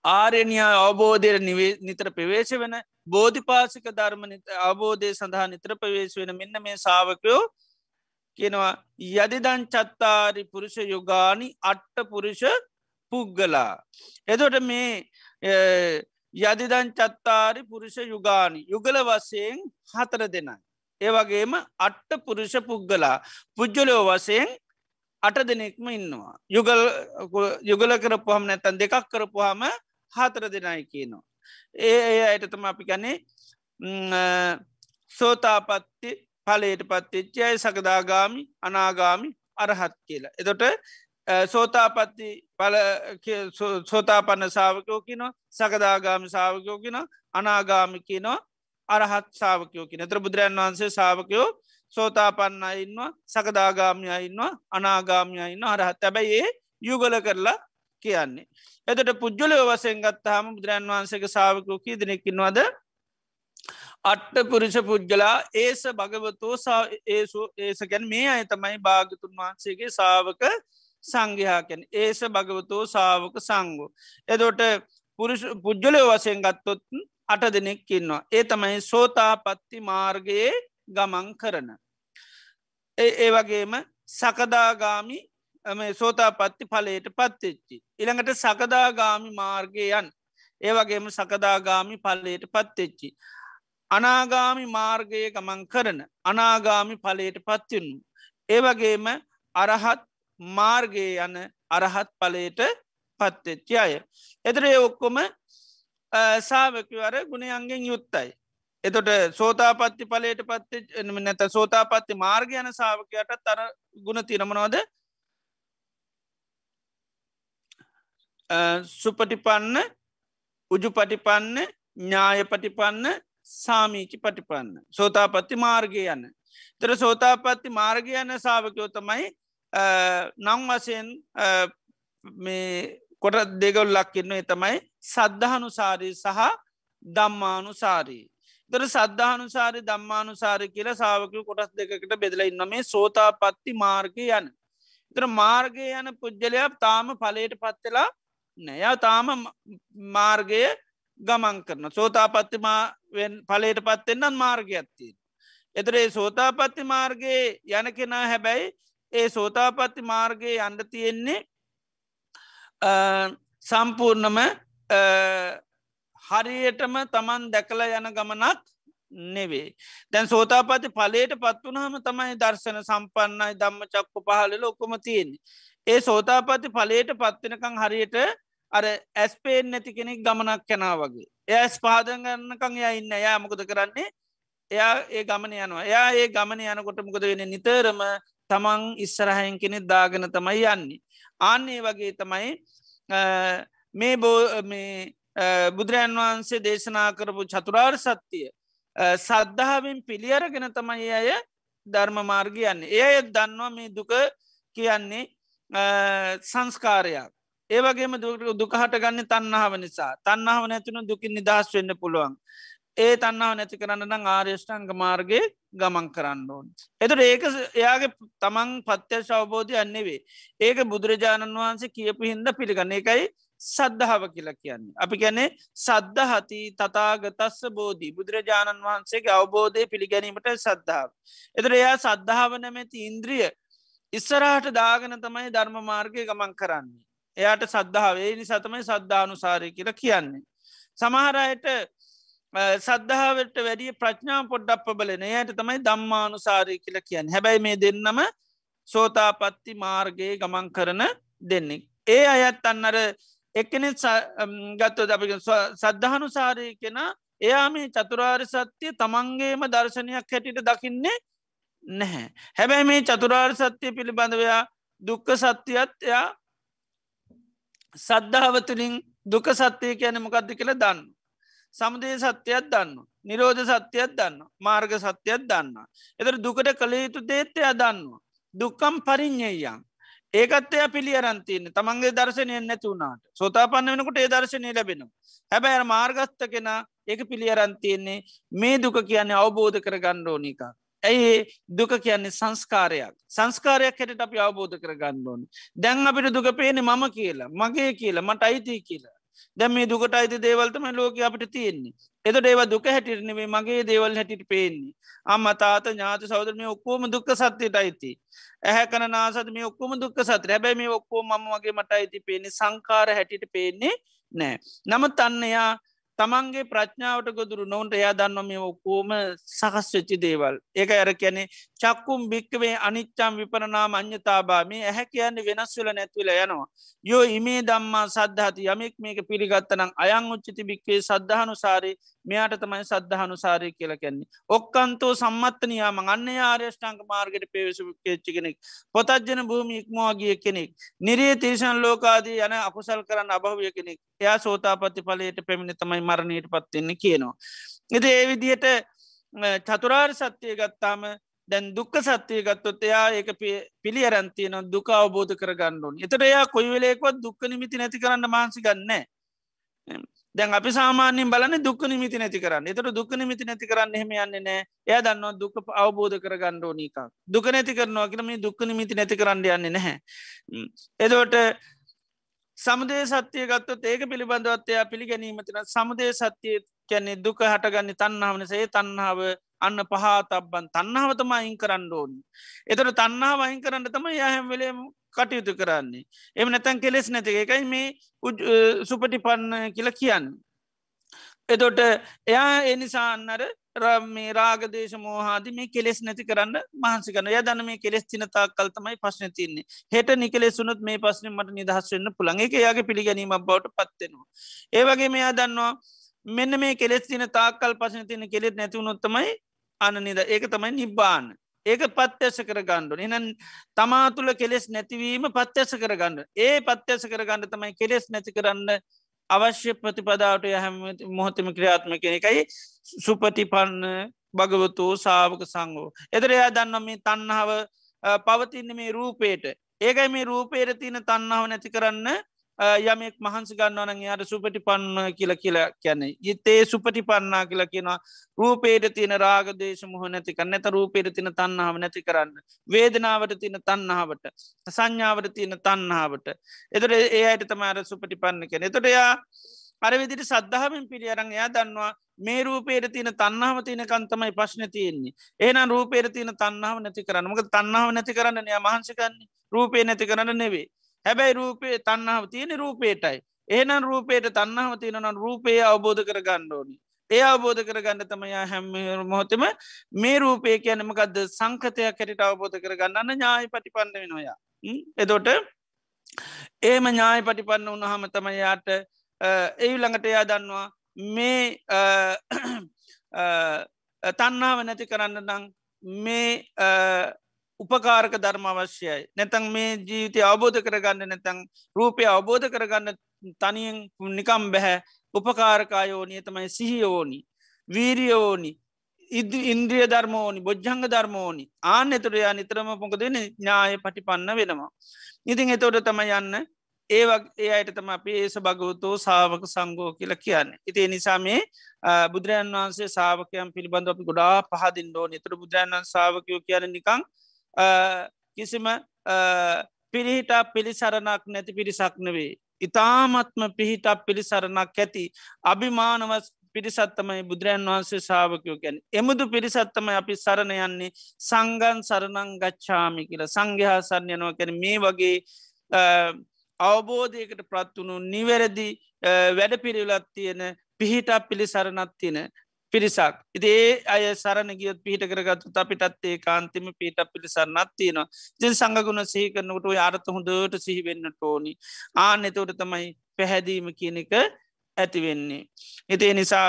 ආරණයා අවබෝධයට නිතර ප්‍රවේශ වෙන බෝධිපාසික ධර්ම අවබෝධය සඳහා නිතර ප්‍රවේශ වෙන මෙන්න මේ සාාවකයෝ කියනවා යදිදං චත්තාරි පුරුෂ යුගානි අට්ට පුරුෂ පුග්ගලා. එදොට මේ යදිදං චත්තාරි පුරුෂ යුගානි යුගල වසයෙන් හතර දෙනයි. ඒවගේම අට්ට පුරුෂ පුද්ගලා පුද්ජලයෝ වසයෙන් අට දෙනෙක්ම ඉන්නවා. යුගල් යුගල කරපුහම නැතන් දෙකක් කරපුහම හතර දෙනයි කියනවා. ඒ ඒ අයටතම අපි ගනේ සෝතාපත්ති පලයට පත්තිච්චය සකදාගාමි අනාගාමි අරහත් කියලා. එතොට සෝතාපත්ති පල සෝතාපන්න සාාවකයෝ කියන සකදාගාමි සාාවකයෝ කියන අනාගාමි කියනවා අරහත් සාාවකයෝ කියන ත්‍ර බුදුරන් වහන්සේ සාාවකයෝ සෝතාපන්න ඉන්නවා සකදාගාමිය ඉන්නවා අනාගාමිය ඉන්න අරහත් ඇබැයි ඒ යුගල කරලා කියන්නේ. එතට පුද්ජලය වසයෙන් ගත්තාහම බුදුරන් වහන්සේක සාාවකෝ කී දෙනෙක්කින්වද අට්ට පුරුෂ පුද්ගලා ඒස භගවතෝ ඒසු ඒස ගැන මේ අය තමයි භාගතුන් වහන්සේගේ සාාවක සංඝයාකැන ඒස භගවතෝ සාාවක සංගෝ. එදොට පුද්ජලය වසයෙන් ගත්තොත් අට දෙනෙක් ඉන්නවා. ඒ තමයි සෝතා පත්ති මාර්ගයේ ගමන් කරන. ඒ වගේම සකදාගාමි සෝතා පත්ති පලයට පත්වෙච්චි. ඉළඟට සකදාගාමි මාර්ගයන් ඒවගේම සකදාගාමි පල්ලයට පත්වෙච්චි. අනාගාමි මාර්ගය ගමන් කරන අනාගාමි පලයට පත්තිවන්නු. ඒවගේම අරහත් මාර්ගය යන අරහත් පලයට පත්වෙච්චි අය. එතරේ ඔක්කොම සාාවකවර ගුණයන්ගෙන් යුත්තයි. එතොට සෝතාපත්ති පලට පත්ති නැත සෝතාපත්ති මාර්ග යන සාාවකයට තර ගුණ තිරමනෝද සුපටිපන්න උජු පටිපන්න ඥාය පටිපන්න සාමීචි පටිපන්න. සෝතාපත්ති මාර්ගය යන්න තර සෝතාපත්ති මාර්ගය යන සාාවකයෝ තමයි නම් වසයෙන් මේ කොට දෙගොල් ලක්කින්න තමයි සද්ධහනු සාරී සහ දම්මානු සාරී තර සද්ධානුසාරි දම්මානුසාරි කියල සාාවකය කොටස් දෙකට බෙදල ඉන්න මේ සෝතාපත්ති මාර්ගය යන. තර මාර්ගය යන පුද්ගලයක් තාම පලයට පත්වෙලා නෑ. තාම මාර්ගය ගමන් කරන සෝතාපත්ති පලයට පත්වෙන්නන් මාර්ගයක්ත්තිය. එතර ඒ සෝතාපත්ති මාර්ගයේ යන කෙනා හැබැයි ඒ සෝතාපත්ති මාර්ගයේ අන්ඩ තියෙන්නේ සම්පූර්ණම හරියටම තමන් දැකල යන ගමනක් නෙවේ. දැන් සෝතාපති පලට පත්වනහම තමයි දර්ශන සම්පන්නයි දම්ම චක්කු පහල ඔක්කොම තියෙන්නේ. ඒ සෝතාපති පලට පත්වෙනකං හරියට අර ඇස්පේෙන් නැති කෙනෙක් ගමනක් කැනා වගේ. එය ඇස් පාදගන්නකං එය ඉන්න. එයා මොකද කරන්නේ? එයා ඒ ගමන යනවා. එයා ඒ ගමන යනකොට මොකද වෙන නිතරම තමන් ඉස්සරහයෙන් කෙනෙ දාගෙන තමයි යන්නේ. ආන්නේ වගේ තමයි මේ බෝ මේ බුදුරජන් වහන්සේ දේශනා කරපු චතුරාර් සත්‍යය සද්ධාවෙන් පිළියරගෙන තමයි අය ධර්ම මාර්ගයන්න එය දන්නවා මේ දුක කියන්නේ සංස්කාරයක්. ඒවගේම දුකහට ගන්න තන්නාව නිසා තන්නාව නැතිනු දුකින් නිදහස් වෙන්න පුළුවන් ඒ තන්නාව නැති කරන්න නම් ආර්යෂ්ඨංග මාර්ගය ගමන් කරන්න ඕන්. එතුට ඒක එයාගේ තමන් පත්‍යශ අවබෝධය අන්නෙවේ. ඒක බුදුරජාණන් වහන්සේ කියපු හින්ද පිළිගන්න එකයි සද්ධාව කියලා කියන්නේ. අපි ගැනේ සද්ධහති තතාගතස්ස බෝධී බුදුරජාණන් වහන්සේගේ අවබෝධය පිළිගැනීමට සද්ධාව. එතර එයා සද්ධාව නැමැති ඉන්ද්‍රිය ඉස්සරහට දාගෙන තමයි ධර්ම මාර්ගය ගමන් කරන්නේ. එයාට සද්ධාවේ නිසාතමයි සද්ධානු සාරය කියලා කියන්නේ. සමහරයට සද්ධාවට වැඩිය ප්‍රඥා පොඩ්ඩක් පබලන එයට තමයි දම්මානු සාරය කියලා කියන්න හැබැයි මේ දෙන්නම සෝතාපත්ති මාර්ගයේ ගමන් කරන දෙන්නෙක්. ඒ අයත් අන්නර එකනෙ ගත්තව අපි සද්ධහනු සාරය කෙන එයා මේ චතුරාර් සත්‍යය තමන්ගේම දර්ශනයක් හැටිට දකින්නේ නැහැ. හැබැයි මේ චතුරාර් සත්‍යය පිළිබඳවයා දුක්ක සත්‍යයත් එයා සද්ධාවතුළින් දුක සත්‍යය කියන මොකක්ද කියල දන්න. සමුදේ සත්‍යයක් දන්න. නිරෝධ සත්‍යයක් දන්න. මාර්ග සත්‍යයක් දන්න. එතර දුකට කළ යුතු දේත්තය දන්න. දුක්කම් පරිින්්ඥයන්. ඒකත් එය පිළියරන්තියන්න තමන්ගේ දර්ශනයෙන් නැතිවුණට සෝතාපන්න වෙනකොට ඒ දර්ශනය ලැබෙනවා. හැබැයි මාර්ගස්ත කෙන ඒක පිළියරන්තියන්නේ මේ දුක කියන්නේ අවබෝධ කර ගණ්ඩෝනික. ඇයි දුක කියන්නේ සංස්කාරයක් සංස්කාරයක් හැට අපි අවබෝධ කර ගණ්ඩෝන. දැන් අපිට දුක පේනෙ මම කියලා මගේ කියලා මට අයිති කියලා. දැම මේ දුකට අයිති දේවල්තම ලෝක අපිට තියෙන්නේ. එතට ඒව දුක හැටිරනෙවේ මගේ දේවල් හැටිට පේන්නේ. අම්ම තාත ඥාත සෞදර මේ ඔක්කෝම දුක්ක සත්‍යයට අයිති. ඇහැ කන නාසද මේ ඔක්කොම දුක්ක සත්‍ර හැබැයි මේ ඔක්කෝ ම වගේ මට අයිති පේන්නේ සංකාර හැටිට පේන්නේ නෑ. නමුත් අන්නයා තමන්ගේ ප්‍රඥාවට ගොදුරු නොවන්ට එයා දන්න මේ ඔක්කෝම සකස් වෙච්චි දේවල් ඒක ඇර කියැනෙ චක්කුම් භික්කවේ අනිච්චම් විපරනාම අඥතාබා මේ ඇහැ කියන්නේ වෙනස්වෙල නැත්වල යනවා. යෝ ඉමේ දම්මා සද්ධහති යමෙක් මේක පිළිගත්තනම් අයං උච්චිති භික්වේ සද්ධහනු සාරය මෙයාට තමයි සද්ධහනු සාරය කියල කැන්නේ. ඔක්කන්තෝ සම්මත්තනයාම අන්න ආර්යෂ්ඨංක මාර්ගට පේවසු කෙච්චි කෙනෙක් පොතජන භූමි ඉක්මවාගිය කෙනෙක්. නිරේ තිරිසන් ලෝකාදී යන අකුසල් කරන්න අභවය කෙනෙක් එයා සෝතාපති පලයට පැමිණි තමයි මරණයට පත්වෙන්න කියනවා. එති ඒ විදියට චතුරාර් සත්‍යය ගත්තාම දැන් දුක්ක සත්‍යය ගත්තොත් එයා ඒක පිළි අරන්තියන දුක අවබෝධ කරගන්නඩුවන් එතට එයා කොයි වෙලේකොත් දුක්ක නිමිති නැති කරන්න මාසි ගන්න දැන් අපි සාමාන්‍යෙන් බලන දුක් නිමිති නැති කරන්න. එතට දුක් නිමිති නැති කරන්න හෙම යන්නේ නෑ එය දන්න දුක අවබෝධ කරගන්න ඕනීක දුක නැති කරනවා කියල මේ දුක් නිමිති නැති කරන්න යන්නේ නැහැ. එදවට සමුදේ සත්‍යය ගත්තොත් ඒක පිළිබඳවත්තයා පිළිගැනීමතින සමුදේ සත්‍යය කියන්නේ දුක හටගන්න තන්නාවනසේ තන්නාව අන්න පහතබ්බන් තන්නාවතම අයින් කරන්න ඕනි. එතට තන්නා වයින් කරන්න තම යහැම් වෙලේ කටයුතු කරන්නේ. එම නැතැන් කෙලෙස් නැති එකයි මේ සුපටි පන්න කියලා කියන්න. එතොට එයා එනිසාන්නර මේ රාගදේශ මෝහාද මේ කෙලෙස් නැති කරන්න මහන්සි කන ය දන මේ කෙලෙස් තිනතා කල්තමයි පශ්න තින්නේ හෙට නිකලෙසුනුත් මේ පස්සන මට නිදහස් වන්න පුළන් එක යාගේ පිළිගැනීම බවට පත්වෙනවා. ඒවගේ මෙයා දන්නවා මෙන්න මේ කෙලෙස් තින තාකල් පසන තින කෙලෙත් නැතිවුණොත්තමයි අන නිද ඒක තමයි නිබ්බාන. ඒක පත්්‍යස කර ගණ්ඩුන එන තමා තුළ කෙලෙස් නැතිවීම පත්්‍යස කර ගන්න ඒ පත්්‍යස කර ගන්න තමයි කෙලෙස් නැති කරන්න අවශ්‍ය ප්‍රතිපදාවට හැම මොහොතම ක්‍රියාත්ම කෙන එකයි සුපටිපන්න භගවතු සාාවක සංගෝ. එතර එයා දන්න මේ තන්නාව පවතින්න මේ රූපේට ඒකයි මේ රූපේට තියන තන්නාව නැති කරන්න යමෙක් මහන්සි ගන්නවන යාට සුපටි පන්න කියල කියලා කියන්නේ. යතේ සුපටි පන්නා කියලා කියනවා. රූපේට තියෙන රාගදේශ මුහ නැතික නැත රූපේට තින තන්නාව නැති කරන්න. වේදනාවට තින තන්නාවට සංඥාවට තියෙන තන්නාවට එතට ඒ අයට තමාර සුපටි පන්න කෙන එතොටයා අර විදිරි සද්ධාවෙන් පිළියරං එයා දන්නවා මේ රූපේට තියන තන්නාව තියන කන්තමයි ප්‍රශ්න තියෙන්නේ. ඒන රූපේට තියන තන්නාව නැති කරන්න. මක තන්නාව නැති කරන්න ය මහන්සිකන්නේ රූපේ නැති කරන්න නෙවේ හැබැයි රූපේ තන්නාව තියෙන රූපේටයි. ඒනන් රූපේට තන්නාව තියෙනන රූපය අවබෝධ කර ගණ්ඩෝනි ඒ අවබෝධ කර ගන්න තමයා හැම මොහොතම මේ රූපය කියනමකක්ද සංකතයක් හැට අවබෝධ කර ගන්නන්න ඥාය පටිපන්න වෙනොයා එතොට ඒම ඥාය පටිපන්න උනහම තමයාට ඒ ළඟට එයා දන්නවා මේ තන්නාව නැති කරන්න නං මේ උපකාරක ධර්ම අවශ්‍යයි. නැතන් මේ ජීවිතය අවබෝධ කරගන්න නැතැන් රූපය අවබෝධ කරගන්න තනියෙන් නිකම් බැහැ උපකාරකායෝනිය තමයි සිහියෝනි වීරියෝනි ඉද ඉන්ද්‍රිය ධර්මෝනි බොජ්ජංග ධර්මෝනි. ආන එතුරයා නිතරම පොකදන ඥාය පටිපන්න වෙනවා. ඉතින් එතෝට තම යන්න ඒවක් ඒ අයට තම අපේ ඒස භගවතෝ සාාවක සංගෝ කියල කියන්න. ඉති නිසා මේ බුදුරජන් වහන්සේ සාාවකයන් පිළිබඳ අපි ගොඩා පහදින්ඩෝ නිතර බුදුරජන් සාාවකයෝ කියන නිකං කිසිම පිරිහිටා පිළිසරණක් නැති පිරිසක් නෙවේ. ඉතාමත්ම පිහිටක් පිළිසරණක් ඇති අභිමානවස් පිරිසත්තමයි බුදුරන් වහන්සේ ශාවකයෝ ගැන එමුදු පිරිසත්තම අපි සරණ යන්නේ සංගන් සරණං ගච්ඡාමි කියල සංඝයා සරණයනවා කැන මේ වගේ අවබෝධයකට ප්‍රත්වුණු නිවැරදි වැඩ පිරිලත් තියෙන පිහිටක් පිළිසරණත් තියෙන පිරිසක්. ඉතිේ අය සරණ ගියත් පිහිට කරගත්තු අපිටත් ඒ කාන්තිම පිට පිළිසරන්නත් තියෙනවා. ජෙන් සඟගුණ සහිකරනකට අරත හොඳට සිහිවෙන්න ටෝනි ආන එතවට තමයි පැහැදීම කියන එක ඇතිවෙන්නේ. එතිේ නිසා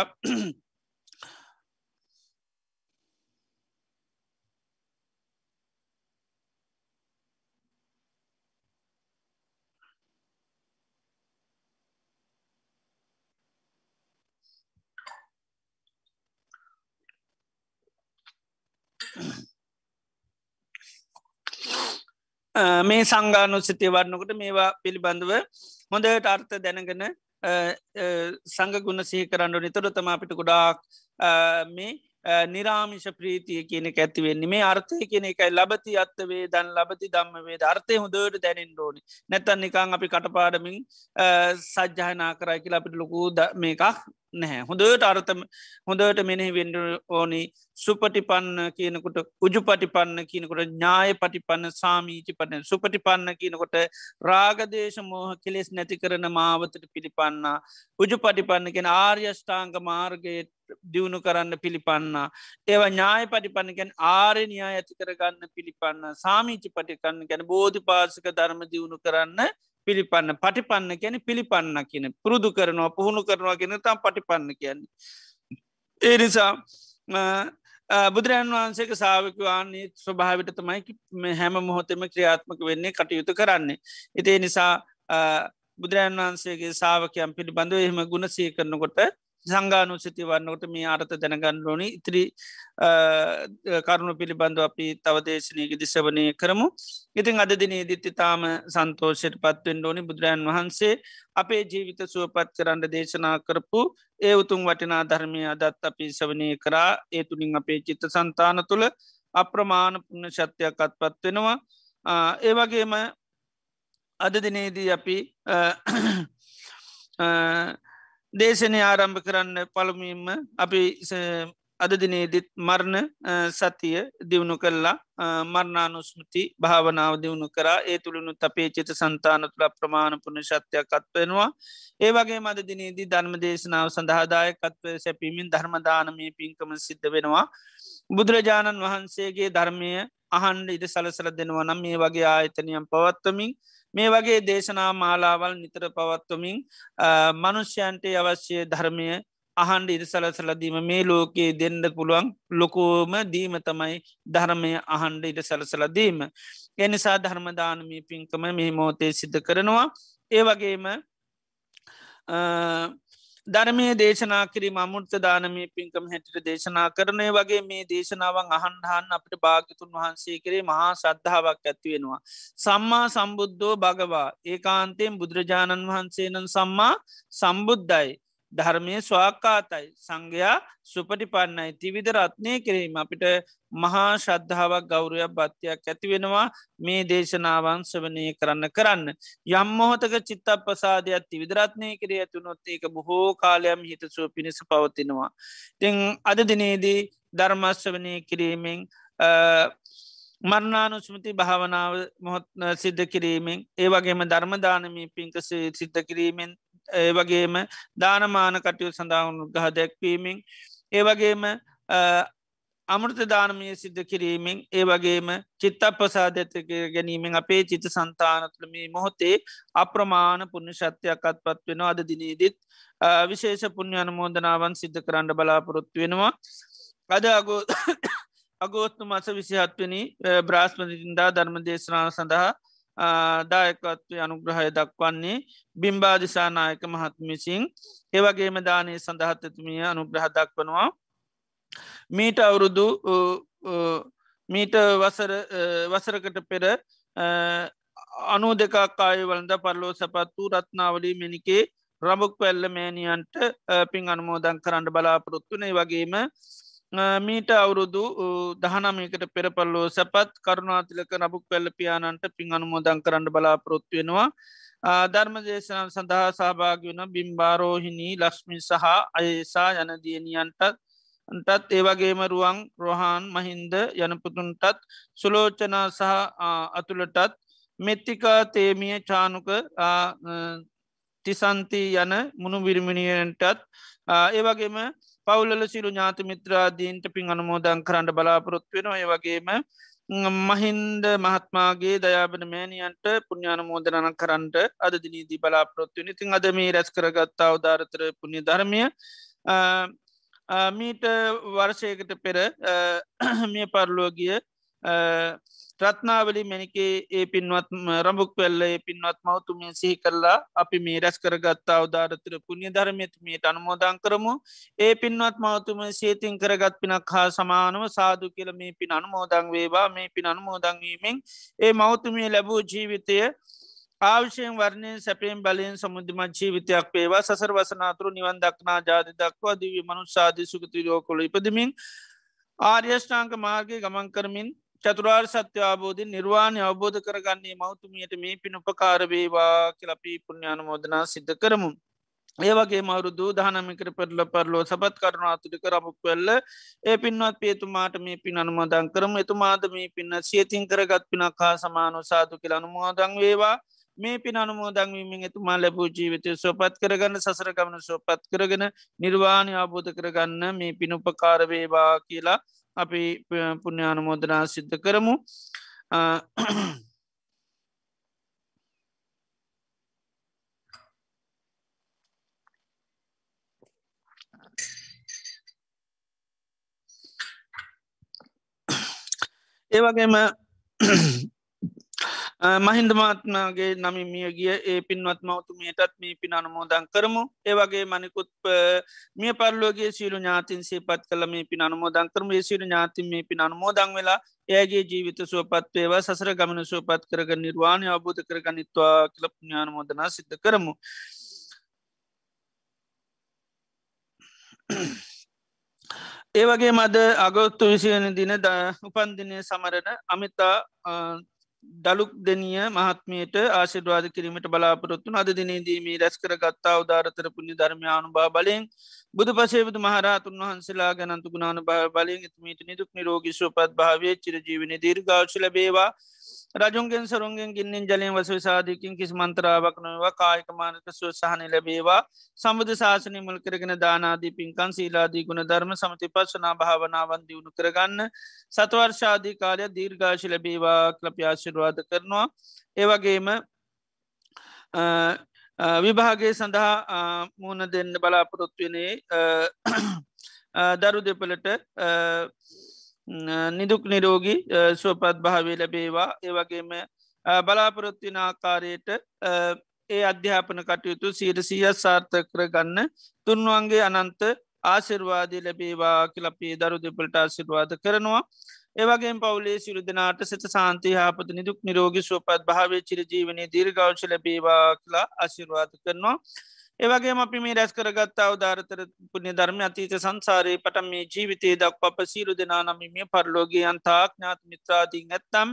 මේ සංගානුසිතිය වන්නකට මේවා පිළිබඳව හොඳට අර්ථ දැනගෙන සංගගුණ සිහි කරන්නු නිතර තම අපිට ගොඩාක් මේ නිරාමිෂ ප්‍රීතිය කියන ඇතිවෙන්නේ මේ අර්ථය කියන එකයි ලබති අත්තවේ දන් ලබති දම්මවේ අර්ථය හොඳට දැනින් ෝනි නැතන් නිකං අපි කටපාඩමින් සජ්්‍යහනා කරයි කියලා අපිට ලොකූ මේකක් නැහැ. හොඳට අර්ථම හොඳට මෙනෙහි වෙන්ඩ ඕනි. සුපටිපන්න කියනකොට උජු පටිපන්න කියනකොට ඥාය පටිපන්න සාමීචි පන්න සුපටිපන්න කියනකොට රාගදේශ මෝහ කෙලෙස් නැති කරන මාවතට පිළිපන්නා. උජු පටිපන්න කියෙන ආර්යෂ්ඨාංග මාර්ගයට දියුණු කරන්න පිළිපන්නා. ඒව ඥාය පටිපන්නකැන් ආරය න්‍යා ඇති කරගන්න පිළිපන්න. සාමීචි පටිකන්න ගැන බෝධි පාසක ධර්ම දියුණු කරන්න පිළිපන්න පටිපන්න කියන පිළිපන්න කියන පුරුදු කරනවා පුහුණු කරනවා ගෙන තම් පටිපන්න කියන්නේ. ඒ නිසා බුදුරජන් වහන්සේක සාාවකවාන්නේ ස්වභාවිට තමයි හැම මොහොතෙම ක්‍රියාත්මක වෙන්නේ කටයුතු කරන්නේ. එතිේ නිසා බුදුරජන් වහන්සේගේ සාාවකයන් පිළිබඳව එහෙම ගුණසය කරනකොට සංගානුසති වන්නකට මේ අර්ථ දැනගන්න ඕනි ඉතිරි කරුණු පිළිබඳව අපි තවදේශනයක දිසවනය කරමු. ඉතින් අද දිනේ දිත්ති තාම සන්තෝෂයට පත්වෙන් ඕනි බුදුරජන් වහන්සේ අපේ ජීවිත සුවපත් කරන්න දේශනා කරපු ඒ උතුම් වටිනා ධර්මය අදත් අපි සවනය කරා ඒ තුළින් අපේ චිත්ත සන්තාන තුළ අප්‍රමාණ පුුණ ශත්‍යයක් අත්පත් වෙනවා. ඒවගේම අද දිනේදී අපි දේශනය ආරම්භ කරන්න පළමුීම අපි අද දිනේදිත් මරණ සතිය දියුණු කල්ලා මරණානුස්මෘති භාවනාව දියුණු කරා. ඒ තුළනුත් අපේ චිත සන්තාන තුළ ප්‍රමාණ පුුණ ශත්‍යයක් අත්වෙනවා. ඒ වගේ මද දිනේදී ධර්ම දේශනාව සඳහාදායකත්වය සැපීමින් ධර්මදානමය පින්කම සිද්ධ වෙනවා. බුදුරජාණන් වහන්සේගේ ධර්මය අහන්ඩ ඉද සලසල දෙනවා නම් මේ වගේ ආයතනයම් පවත්වමින් මේ වගේ දේශනා මාලාවල් නිතර පවත්වමින් මනුෂ්‍යයන්ට අවශ්‍ය ධර්මය අහන්ඩ ඉද සලසලදීම මේ ලෝකයේ දෙන්න පුළුවන් ලොකෝම දීම තමයි ධර්මය අහන්ඩ ඉට සලසලදීම. එනිසා ධර්මදානමී පින්කම මේ මෝතේ සිද්ධ කරනවා ඒ වගේම ධර්මය දේශනා කිරීම අමුෘත දානමී පින්කම හැටිට දේශනා කරනය වගේ මේ දේශනාවන් අහන්හන් අපට භාගතුන් වහන්සේ කරේ මහා සද්ධාවක් ඇත්වෙනවා. සම්මා සම්බුද්ධෝ භගවා ඒකාන්තයෙන් බුදුරජාණන් වහන්සේනන් සම්මා සම්බුද්ධයි. ධර්මය ස්වාකාතයි සංඝයා සුපටිපන්නයි තිවිධ රත්නය කිරීම අපිට මහා ශද්ධාවක් ගෞරයක් භත්‍යයක් ඇතිවෙනවා මේ දේශනාවන් සවනය කරන්න කරන්න. යම් මොහොතක චිත්තක් පසාදයක් තිවිදරත්නය කර ඇතුනොත් ඒක බොහෝ කාලයම් හිතසුව පිණිස පවතිනවා. තිං අද දිනේදී ධර්මස්වනය කිරීමෙන් මරණානුස්මති භාවනාව මොහොත් සිද්ධ කිරීමෙන් ඒ වගේම ධර්මදානමී පින්කස සිද්ධ කිරීමෙන් ඒ වගේම දානමාන කටයු සඳහාවුණු ගහ දැක්වීමෙන් ඒ වගේම අමෘත දානමය සිද්ධ කිරීමෙන් ඒ වගේම චිත්ත ප්‍රසාධඇත ගැනීමෙන් අපේ චිත සන්තානතුළ මේ මොහොතේ අප්‍රමාණ පුුණ ශත්‍යයක්ත් පත් වෙන අද දිනීදිත් විශේෂ පුුණ්‍ය අනුමෝදනාවන් සිද්ධ කරන්න බලාපොරොත්තු වෙනවා. අද අගෝ අගෝත්තු මස විසිහත්වනි බ්‍රාස්පතින්දා ධර්ම දේශනාව සඳහා දායකත්වය අනුග්‍රහය දක්වන්නේ බිම්බාධිසානායක මහත්මිසිං ඒවගේම දානය සඳහත්තතුමිය අනුග්‍රහ දක්වනවා. මීට අවුරුදු මීට වසරකට පෙර අනු දෙකක් අයවලද පරලෝ සපත් වූ රත්නාවලී මෙනිකේ රබුක් වැල්ල මෑනියන්ට පින් අනුමෝදන් කරන්න බලාපොරොත්තුනේ වගේම මීට අවුරුදු දහනමයකට පෙරපල්ලෝ සැපත් කරුණාතිලක නබුක් වැල්ල පියාණන්ට පින් අනුමෝදන් කරන්න බලාපොරොත්තු වෙනවා. ධර්ම දේශන සඳහා සහභාග වන බිම්බාරෝහිණී ලක්ෂ්මි සහ අයසා යනදියනියන්ටත් ටත් ඒවගේම රුවන් රොහන් මහින්ද යනපුතුන්ටත් සුලෝචනා සහ අතුළටත් මෙත්තිකා තේමිය චානුක තිසන්ති යන මුණු විරිමිණියන්ටත් ඒවගේම පවුලල සිරු ඥාති මිත්‍රාදීන්ට පින් අනුමෝදන් කරන්න බලාපොරොත්තු වෙන ඒ වගේම මහින්ද මහත්මාගේ දයාබන මෑනියන්ට පුුණ්ඥාන මෝදරණ කරන්නට අද දිනීදී බලාපොරොත්තු නිතින් අද මේ රැස් කරගත්තා උදාරතර පුුණ්‍ය ධර්මය මීට වර්ෂයකට පෙර මිය පරලෝගිය රත්නාවලි මැනිකේ ඒ පින්වත් රඹුක් වෙල්ල ඒ පින්වත් මවතුමිය සිහි කරලා අපි මේ රැස් කරගත්තා අවදාරතර පුුණ්‍ය ධර්මයතුමියට අනුමෝදං කරමු. ඒ පින්වත් මවතුම සේතින් කරගත් පිනක් හා සමානව සාදු කියල මේ පින් අනුමෝදං වේවා. මේ පින් අනුමෝදංවීමෙන් ඒ මවතුමිය ලැබූ ජීවිතය ආවිෂයෙන් වර්ණය සැපෙන් බලයෙන් සමුද්ධමත් ජීවිතයක් පේවා සසර වසනාතුරු නිවන් දක්නා ජාති දක්වා දිවී මනු සාධි සුගතිරෝකොළ ඉපදමින් ආර්යෂ්ඨාංක මාර්ගය ගමන් කරමින් චතුරාර් සත්‍ය අබෝධ නිර්වාණය අවබෝධ කරගන්නේ මෞතුමියට මේ පින් උපකාරවේවා කියලපී පුුණ්ඥාන මෝදනා සිද්ධ කරමු. ඒවගේ මවරුදු දහනමිකට පෙරල පරලෝ සබත් කරුණාතුරික රබුක් වෙල්ල ඒ පින්වත් පේතුමාට මේ පින් අනුමෝදන් කරම එතුමාද මේ පින්න සියතින් කරගත් පිනක් හා සමානු සාතු කියල අනුමෝදං වේවා මේ පින අනුමෝදංවීමෙන් එතුමා ලැබූ ජීවිතය සොපත් කරගන්න සසර ගමන සොපත් කරගෙන නිර්වාණය අබෝධ කරගන්න මේ පිනුපකාරවේවා කියලා අපි පුුණ්‍යානුමෝදනා සිද්ධ කරමු. ඒවගේම මහින්දමාත්මගේ නමි මිය ගිය ඒ පින්වත් මවතුමයටත් මේ පින අනුමෝදන් කරමු ඒවගේ මනිකුත් මිය පරලෝගේ සියලු ඥාතින් සේපත් කළ මේ පින අනුමෝදන් කරම සිරු ඥාතින් මේ පින අනුමෝදන් වෙලා ඒගේ ජීවිත සුවපත් වේවා සසර ගමන සුවපත් කරග නිර්වාණය අබෝධ කරගනිත්වා කලප ඥානමෝදනා සිද්ධ කරමු. ඒවගේ මද අගොත්තු විසියන දින ද උපන්දිනය සමරන අමිතා දළුක් දෙනිය මහත්මයට ආශිර්වාද කිරීමට බලාපොරොත්තු අද දිනේදීමී රැස් කර ගත්තා උදාරතර පුුණි ධර්මයානු බා බලෙන් බුදු පසේබුදු මහරතුන් වහන්සේලා ගැනන්තු ගුණානු භාව බලෙන් එතුමීට නිදුක් නිරෝගිස්ව පත් භාවය චිරජීවන දීර්ගාශ ලබේවා. රජුන්ගෙන් සරුන්ගෙන් ගින්නින් ජලයෙන් වස සාධකින් කිසි මන්තරාවක් නොවා කායකමානක සුවසාහන ලැබේවා. සමුද ශාසනය මුල් කරගෙන දානාදී පින්කන් සීලාදී ගුණ ධර්ම සමති පස්සනා භාවනාවන් දියුණු කරගන්න. සතවර්ශාදී කාලය දීර්ඝාශ ලැබේවා කලප්‍යාශිරවාද කරනවා. ඒවගේම විභාගේ සඳහා මුණ දෙන්න බලාපොරොත්වනේ දරු දෙපලට නිදුක් නිරෝගී සුවපත් භාවේ ලැබේවා. ඒවගේම බලාපොරොත්තින ආකාරයට ඒ අධ්‍යාපන කටයුතු සීරසිය සාර්ථ කර ගන්න තුන්වන්ගේ අනන්ත ආසිර්වාදී ලැබේවා කියලපේ දරු දෙපලට ආසිර්වාද කරනවා. ඒවගේ පවුලේ සිරු දෙනාට සත සාන්තය හාපත නිදුක් නිරෝගි සුවපත් භාවේ චිර ජීවනය දීර්ගෞශ ලැබේවා කියලා ආශිර්වාද කරනවා. ඒවගේ අපි මේ රැස් කරගත්තා උදාරතර පුුණ්‍ය ධර්ම අතීත සංසාරයේ පට මේ ජීවිතේ දක් පප සීරු දෙනා නම මේ පරලෝගේ අන්තාක් ඥාත මිත්‍රාතිීන් ඇත්තම්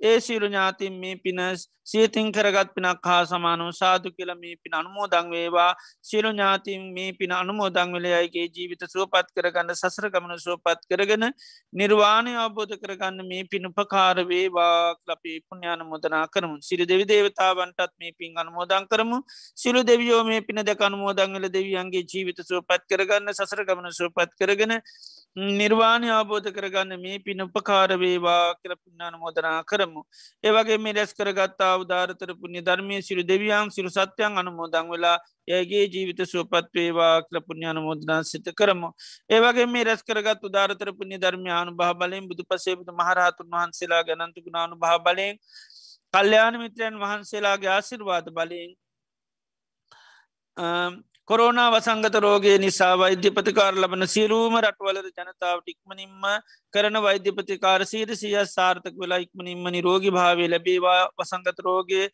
ඒ සීරු ඥාතින් මේ පිනස් සියතින් කරගත් පිනක් හා සමානු සාදු කියල මේ පින අනුමෝදං වේවා. සිරු ඥාතින් මේ පින අනුමෝදං වෙලයයිගේ ජීවිත සුවපත් කරගන්න සසර ගමන සුවපත් කරගෙන නිර්වාණය අවබෝධ කරගන්න මේ පිනුපකාර වේවා ලපේ පුුණ්‍යාන මුදනා කරමු. සිරි දෙවි දේවතාවන්ටත් මේ පින් අනුමෝදං කරමු. සිරු දෙවියෝ මේ පින දෙක අනුමෝදංගල දෙවියන්ගේ ජීවිත සුවපත් කරගන්න සසර ගමන සුවපත් කරගෙන නිර්වාණය අවබෝධ කරගන්න මේ පින උපකාරවේවා කියල පුුණ්ඥාන මෝදනා කරමු. ඒවගේ මේ රැස් කරගත්තා උදාරතර පුුණ්‍ය ධර්මය සිරු දෙවියන් සිරු සත්‍යයන් අනුමෝදං වෙලා ඒගේ ජීවිත සුවපත්වේවා කල පුුණ්ඥාන මෝදනා සිත කරමු. ඒවගේ මේ රැස් කරගත් උදාරතර පුුණ්‍ය ධර්මයානු භහ බලෙන් බුදු පසේබුදු මහරහතුන් වහන්සේලා ගැනන්තු ගුණානු භහ බලෙන් කල්්‍යයාන මිත්‍රයන් වහන්සේලාගේ ආසිර්වාද බලයෙන් කොරෝනා වසංගත රෝගේ නිසා වෛද්‍යපතිකාර ලබන සිරුවම රටවලද ජනතාවට ඉක්මනින්ම කරන වෛද්‍යපතිකාර සීර සිය සාර්ථක වෙලා ඉක්මනින්ම නිරෝගි භාවය ලැබේවා. වසංගත රෝගේ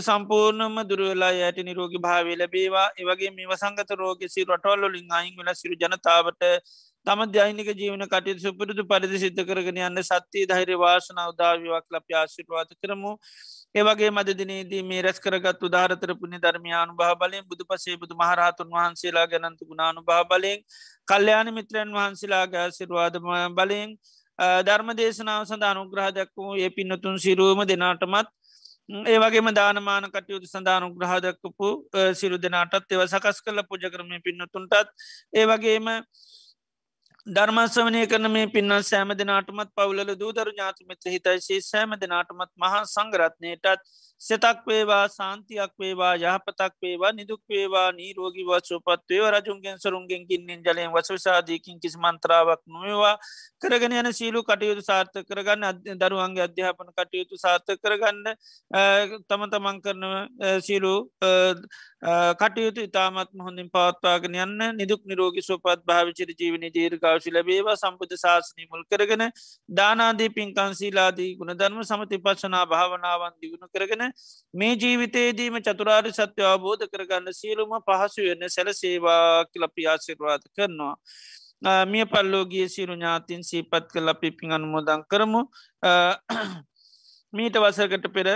සම්පූර්ණම දුරවෙලා යට නිරෝගි භාවය ලැබේවා. ඒවගේ මේ වසංගත රෝග සි රටවල්ලින් අයින් වෙලා සිරු ජනතාවට තම දෛනික ජීවන කටයුතු සුපුරුදු පරිදි සිද්ධ කරගෙන යන්න සත්‍යය ධෛර්ය වාසනාව දාවවක් ලප ආශිර්වාත කරමු. ඒවගේ මදදිනේදී මේ රැස් කරගත් උදාරතර පුුණි ධර්මයානු භා බලෙන් බුදු පසේ බුදු මහරහතුන් වහන්සේලා ගැනන්තු ගුණානු භා බලෙන් කල්්‍යයාන මිත්‍රයන් වහන්සේලාගේ සිරවාදම බලෙන් ධර්ම දේශනාව සඳ අනුග්‍රහ දක්වූ ඒ පින්නතුන් සිරුවම දෙනාටමත් ඒවගේම දානමාන කටයුතු සඳානු ග්‍රහදක්කපු සිරු දෙනාටත් ඒව සකස් කල පුජ කරමය පින්නතුන්ටත් ඒවගේම ධර්මස්වනය කරන මේ පින්න සෑම දෙනාටමත් පවුල දූදරු ඥාතිමිත්‍ර හිතයිසේ සෑම දෙනාටමත් මහා සංගරත්නයටත් සෙතක් වේවා සාන්තියක් වේවා යහපතක් වේවා නිදුක් වේවා නීරෝගි වත්සුපත් වේව රජුන්ගෙන් සරුන්ගෙන් ගින්නෙන් ජලයෙන් වසවිසාදීකින් කිසි මන්ත්‍රාවක් නොවවා. කරගෙන යන සීලු කටයුතු සාර්ථ කරගන්න අධ දරුවන්ගේ අධ්‍යාපන කටයුතු සාර්ථ කරගන්න තම තමන් කරන සීලු කටයුතු ඉතාමත් හොඳින් පවත්වාගෙන යන්න නිදුක් නිරෝගි සුපත් භාවිචර ජීවනි දීර්ගාශි ලබේවා සම්පත ශාසනය මුල් කරගෙන දානාදී පින්කන්සීලාදී ගුණධර්ම සමති පශනා භාවනාවන් දිගුණු කරගෙන මේ ජීවිතේදීම චතුරාරි සත්‍ය අවබෝධ කරගන්න සියලුම පහසු වෙන්න සැලසේවා කිලපි ආසිර්වාද කරනවා. මිය පල්ලෝගේ සිරු ඥාතින් සීපත් කල අපි පින් අනුමෝදන් කරමු මීට වසකට පෙර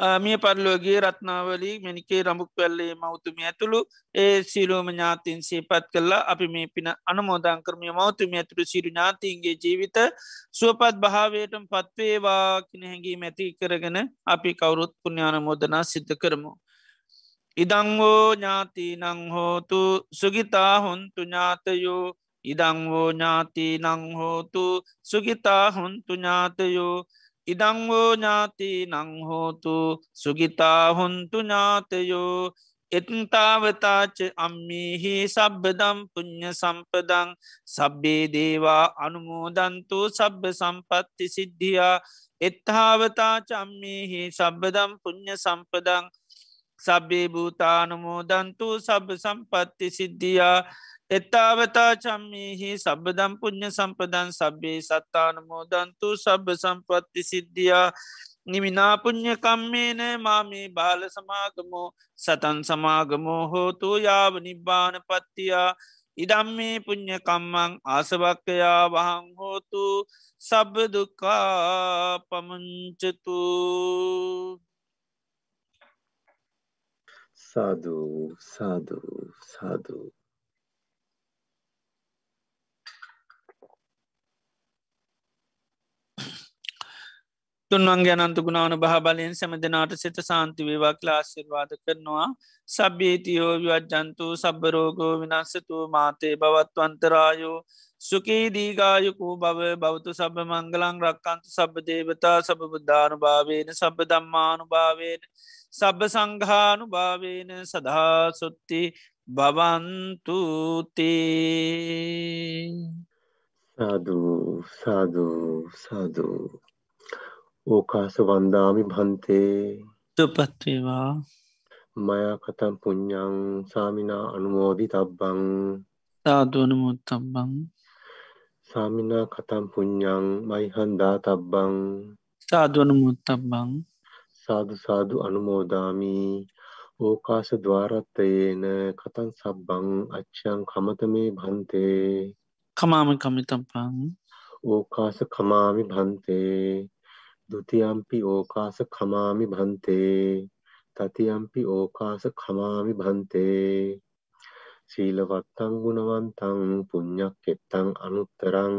මිය පරලෝගේ රත්නාවලී මැනිකේ රමුක් වැල්ලේ මෞතුමිය ඇතුළු ඒ සිලෝම ඥාතින් සේපත් කල්ලා අපි මේ පින අනමෝදං කරමිය මෞතුමිය ඇතුළු සිරු ඥාතින්ගේ ජීවිත සුවපත් භාවයටම පත්වේවා කින හැඟී මැති කරගෙන අපි කවුරුත් පුුණ්‍යාන මෝදනා සිද්ධ කරමු. ඉදංවෝ ඥාති නංහෝතු සුගිතා හොන්තු ඥාතයෝ. ඉදංවෝ ඥාති නංහෝතු සුගිතා හොන්තු ඥාතයෝ. ඉඩංවෝ ඥාති නංහෝතු සුගිතා හොන්තු ඥාතයෝ එත්තාවතාච අම්මිහි සබ්බදම් පුං්ඥ සම්පදං සබ්බේ දේවා අනුමෝදන්තු සබ්බ සම්පත්ති සිද්ධියා එත්තාවතාච අම්මිහි සබ්බදම් පුං්ඥ සම්පදං සබ්බේ භූතානුමෝදන්තු සබ්බ සම්පත්ති සිද්ධියා එත්තාවතා චම්මිහි සබදම් පුුණ්්‍ය සම්පදන් සබ්බේ සත්තානමෝදන්තු සබ්බ සම්පත්ති සිද්ධියා. නිමිනාපුං්ඥ කම්මේන මාමේ බාල සමාගමෝ සතන් සමාගමෝ හෝතු යාව නිබ්බාන පත්තියා. ඉදම්මේ පුං්ඥකම්මං ආසවක්කයා වහං හෝතු සබදුකා පමංචතු සාධූ සාධූ සාධූ තුන්වන්ගේ අනන්තු ගුණාවන බහ බලයෙන් සැම දෙනාට සිත සාන්ති වේවා ක්ලාසිර්වාද කරනවා. සබ්බේතියෝ විවජ්ජන්තු සබ්බරෝගෝ විනස්සතු මාතේ බවත්වන්තරායෝ සුකී දීගායකූ බව බෞතු සබ මංගලං රක්කන්තු සබ දේවතා සබ බුද්ධානු භාවේන සබ දම්මානු භාවේන සබ සංඝානු භාවේන සදහා සුත්ති බවන්තුතේ සාධූ සාධූ සාධූ ඕකාස වන්දාමි භන්තේ තුපත්වේවා මයා කතම් පුඤ්ඥං සාමිනා අනුමෝදි තබ්බං සාදුවන මුත්තබ්බං සාමිනා කතම් පුඤ්ඥං මයිහන්දා තබ්බං සාදුවන මුත්තබ්බං සාධු සාධු අනුමෝදාමී. ඕකාස ద్వාරත්තයේන කතන් සබ්බං අච්චයන් කමතමේ භන්තේ කමාම කමිතබ්බං. ඕකාස කමාමි භන්තේ දුතියම්පි ඕකාස කමාමි භන්තේ තතියම්පි ඕකාස කමාමි භන්තේ සීලවත්තං ගුණවන්තං පුඤ්ඥක් එත්තං අනුත්තරං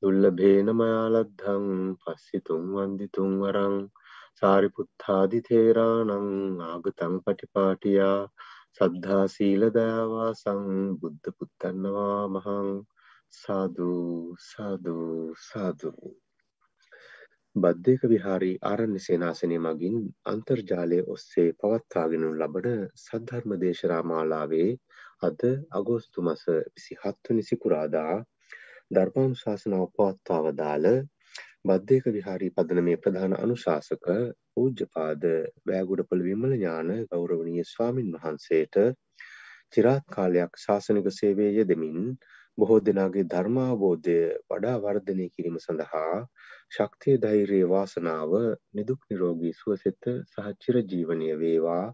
දුල්ල භේනමයාලද්ධං පස්සිතුන් වන්දිතුන් වරං සාරිපුත්තාදි තේරානං ආගතං පටිපාටියා සද්ධා සීලදයාවා සං බුද්ධ පුත්තන්නවා මහං සාධූ සාධූ සාධූ බද්ධයක විහාරී ආරණ්‍ය සේනාසනය මගින් අන්තර්ජාලය ඔස්සේ පවත්වාගෙන ලබන සද්ධර්ම දේශනා මාලාවේ අද අගෝස්තු මස විසි හත්වනි සිකුරාදා ධර්මානු ශාසනාව පවත්වාව දාල බද්ධයක විහාරී පදන මේ ප්‍රධාන අනුශාසක පූජ්‍යපාද වෑගුඩපළ විමල ඥාන ගෞරවනීය ස්වාමින් වහන්සේට චිරාත් කාලයක් ශාසනික සේවය යෙදමින් බොහෝ දෙනාගේ ධර්මාබෝධය වඩා වර්ධනය කිරීම සඳහා ශක්තිය ධෛර්යය වාසනාව නිදුක් නිරෝගී සුවසෙත සහ චිරජීවනය වේවා.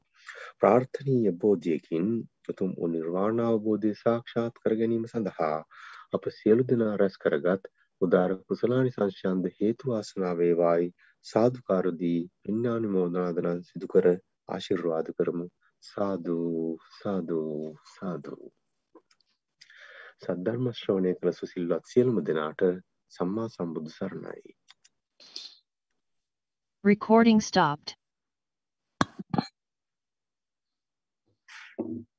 ප්‍රාර්ථනීය බෝධියකින් උතුම් වූ නිර්වාණ අවබෝධය සාක්ෂාත් කර ගැනීම සඳහා අප සියලු දෙනා රැස් කරගත් උදාර කුසලානි සංශයන්ද හේතු වාසනා වේවායි. සාදුකාරදී පින්නානුමෝදනාදනන් සිදු කර ආශිර්වාද කරමු. සාදු සාදු සාදු. සද්ධර්ම ශ්‍රවණය කළ සුසිල්වත් සියලුම දෙනාට සම්මා සම්බුදු සරණයි. Recording stopped. Thank you.